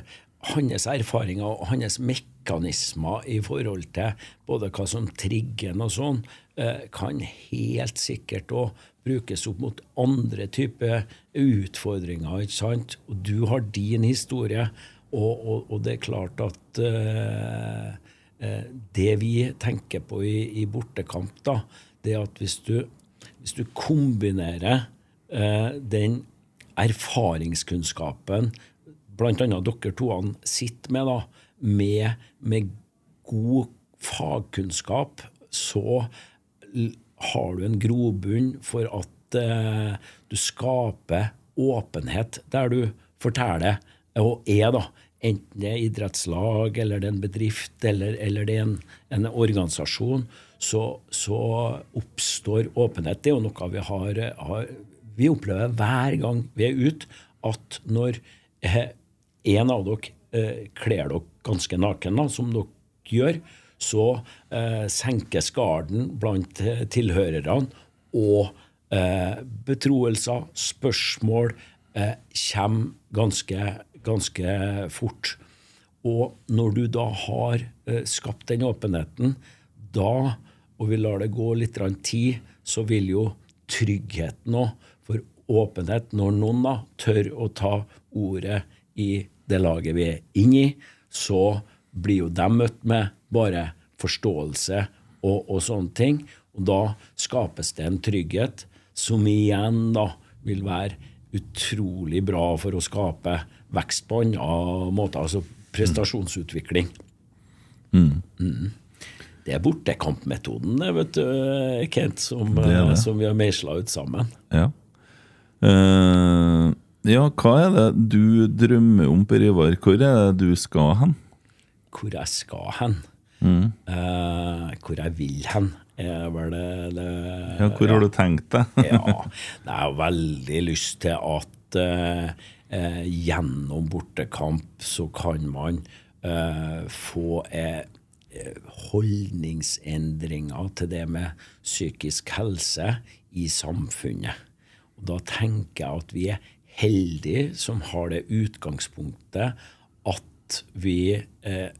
hans erfaringer og hans mekanismer i forhold til både hva som trigger og sånn, øh, kan helt sikkert òg brukes opp mot andre typer utfordringer. ikke sant? Og du har din historie, og, og, og det er klart at øh, det vi tenker på i, i bortekamp, da, det er at hvis du, hvis du kombinerer øh, den erfaringskunnskapen bl.a. dere toene sitter med, da, med, med god fagkunnskap, så har du en grobunn for at du skaper åpenhet der du forteller, og er, da, enten det er idrettslag, eller det er en bedrift, eller, eller det er en, en organisasjon, så, så oppstår åpenhet. Det er jo noe vi har, har Vi opplever hver gang vi er ute, at når eh, en av dere eh, kler dere ganske naken, da, som dere gjør, så eh, senkes garden blant tilhørerne, og eh, betroelser, spørsmål, eh, kommer ganske, ganske fort. Og når du da har eh, skapt den åpenheten, da, og vi lar det gå litt tid, så vil jo tryggheten òg for åpenhet, når noen da tør å ta ordet i det laget vi er inne i, så blir jo de møtt med bare forståelse og, og sånne ting. Og da skapes det en trygghet som igjen da vil være utrolig bra for å skape vekst på andre måter, altså prestasjonsutvikling. Mm. Det er bortekampmetoden, det, vet du, Kent, som, Det det. som vi har meisla ut sammen. Ja. Uh, ja, hva er det du drømmer om, Per Ivar? Hvor er det du skal hen? Hvor jeg skal hen, Mm. eh, hvor jeg vil hen, er vel det, det Ja, hvor har du tenkt deg? ja, jeg har veldig lyst til at eh, eh, gjennom bortekamp så kan man eh, få eh, holdningsendringer til det med psykisk helse i samfunnet. Og da tenker jeg at vi er heldige som har det utgangspunktet at vi eh,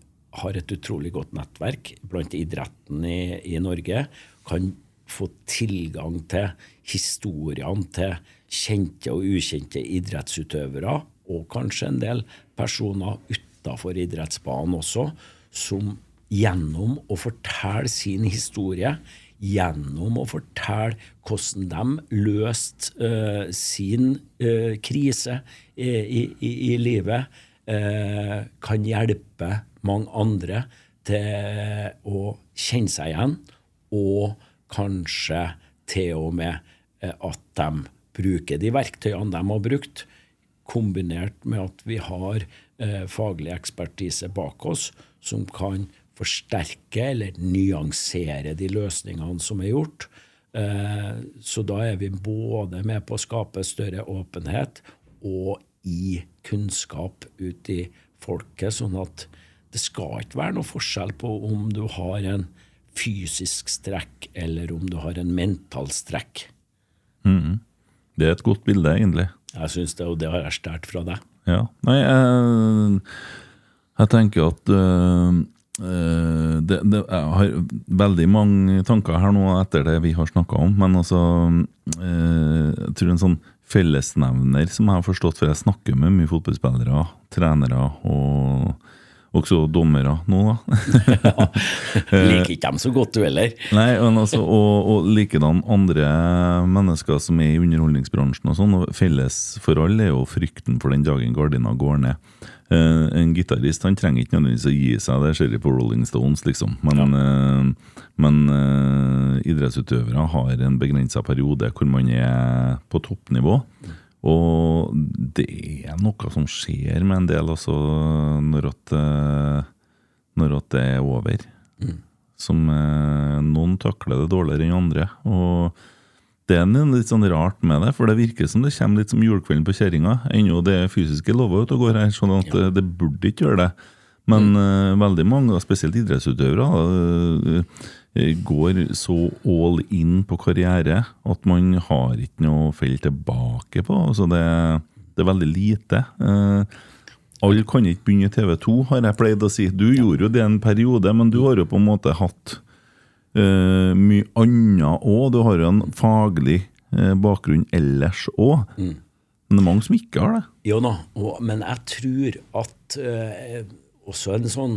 har et utrolig godt nettverk blant idretten i, i Norge. Kan få tilgang til historiene til kjente og ukjente idrettsutøvere, og kanskje en del personer utafor idrettsbanen også, som gjennom å fortelle sin historie gjennom å fortelle hvordan de løste uh, sin uh, krise i, i, i livet, uh, kan hjelpe mange andre til å kjenne seg igjen, og kanskje til og med at de bruker de verktøyene de har brukt, kombinert med at vi har faglig ekspertise bak oss som kan forsterke eller nyansere de løsningene som er gjort. Eh, så da er vi både med på å skape større åpenhet og i kunnskap ut i folket, sånn at det skal ikke være noe forskjell på om du har en fysisk strekk eller om du har en mental strekk. Mm. Det er et godt bilde, egentlig. Jeg syns det, og det har jeg stjålet fra deg. Ja. Nei, jeg, jeg tenker at Eh, det, det, jeg har veldig mange tanker her nå etter det vi har snakka om, men altså eh, Jeg tror en sånn fellesnevner som jeg har forstått, for jeg snakker med mye fotballspillere, trenere og også dommere nå, da. ja, liker ikke dem så godt, du heller. Nei, altså, og, og likedan andre mennesker som er i underholdningsbransjen og sånn. og Felles for alle er jo frykten for den dagen gardina går ned. Uh, en gitarist han trenger ikke nødvendigvis å gi seg, det ser vi på Rolling Stones, liksom. Men, ja. uh, men uh, idrettsutøvere har en begrensa periode hvor man er på toppnivå. Og det er noe som skjer med en del også når, at, når at det er over. Mm. Som Noen takler det dårligere enn andre. og det er litt sånn rart med det, for det virker som det kommer litt som julekvelden på kjerringa. Ennå det fysiske lover ute og går her, sånn at ja. det, burde ikke gjøre det. Men mm. uh, veldig mange, spesielt idrettsutøvere, uh, går så all in på karriere at man har ikke noe fell tilbake på. Altså det, det, er veldig lite. Eh, alle kan ikke begynne i TV 2, har jeg pleid å si. Du gjorde jo det en periode, men du har jo på en måte hatt eh, mye annet òg. Du har jo en faglig eh, bakgrunn ellers òg. Mm. Men det er mange som ikke har det. Jo da, og, men jeg tror at uh, også en sånn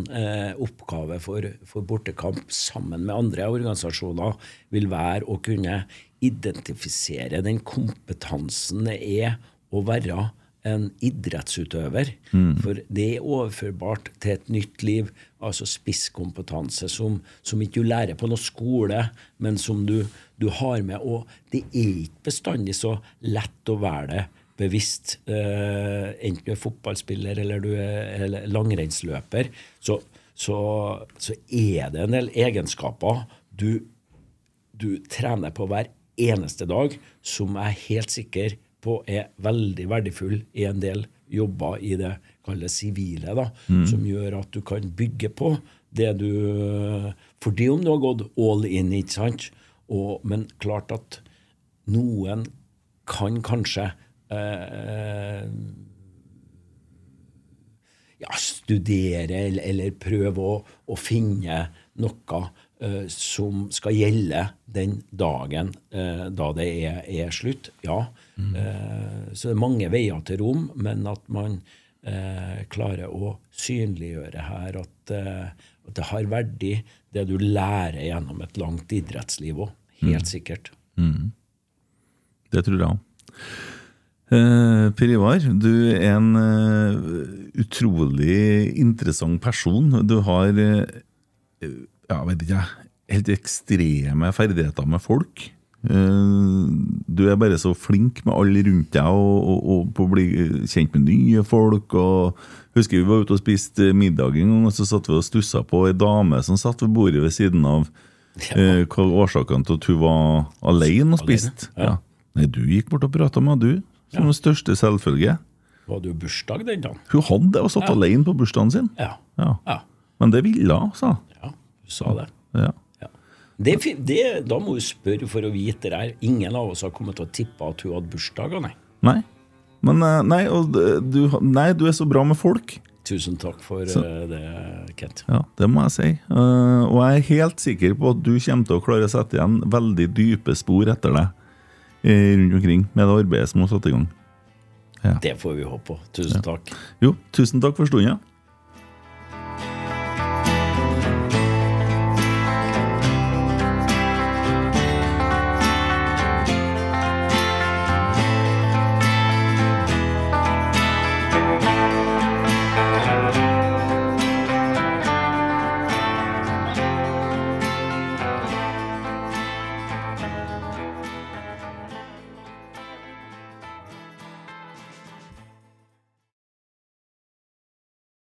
oppgave for, for Bortekamp sammen med andre organisasjoner vil være å kunne identifisere den kompetansen det er å være en idrettsutøver. Mm. For det er overførbart til et nytt liv. Altså spisskompetanse som, som ikke du lærer på noe skole, men som du, du, har med. Og det er ikke bestandig så lett å være det bevisst. Uh, enten du er fotballspiller eller du er langrennsløper, så, så, så, er det en del egenskaper du, du trener på hver eneste dag, som jeg er helt sikker på er veldig verdifull i en del jobber i det kalles sivile, da, mm. som gjør at du kan bygge på det du Fordi om du har gått all in, ikke sant? Og, men klart at noen kan kanskje eh, ja, studere eller, eller prøve å, å, finne noe uh, som skal gjelde den dagen da det er, er slutt. Ja, Mm. så det er mange veier til rom, men at man eh, klarer å synliggjøre her at, eh, at, det har verdi, det du lærer gjennom et langt idrettsliv òg. Helt mm. sikkert. Mm. Det tror jeg òg. Uh, per Ivar, du er en uh, utrolig interessant person. Du har uh, ja, vet ikke, helt ekstreme ferdigheter med folk. Eh, du er bare så flink med alle rundt deg og, og, og, på å bli kjent med nye folk. og Husker vi var ute og spiste middag en gang, og så satt vi og stussa på ei dame som satt ved bordet ved siden av. Ja. Eh, hva var årsaken til at hun var alene og spiste? Ja. Nei, Du gikk bort og prata med du, som den største selvfølge. Hun hadde jo bursdag den dagen? Hun hadde det, og satt alene på bursdagen sin. Ja. Men det ville hun, sa Ja, hun sa det. Ja. Det, det, da må du spørre for å vite det her. Ingen av oss har kommet til å tippe at hun hadde bursdag, nei. Nei. Men nei, og, du, nei, du er så bra med folk. Tusen takk for så. Eh, det, Kent. Ja, det må jeg si. Uh, og jeg er helt sikker på at du kommer til å klare å sette igjen veldig dype spor etter deg rundt omkring med det arbeidet som har satt i gang. Ja. Det får vi håpe på. Tusen ja. takk. Jo, tusen takk for stunda.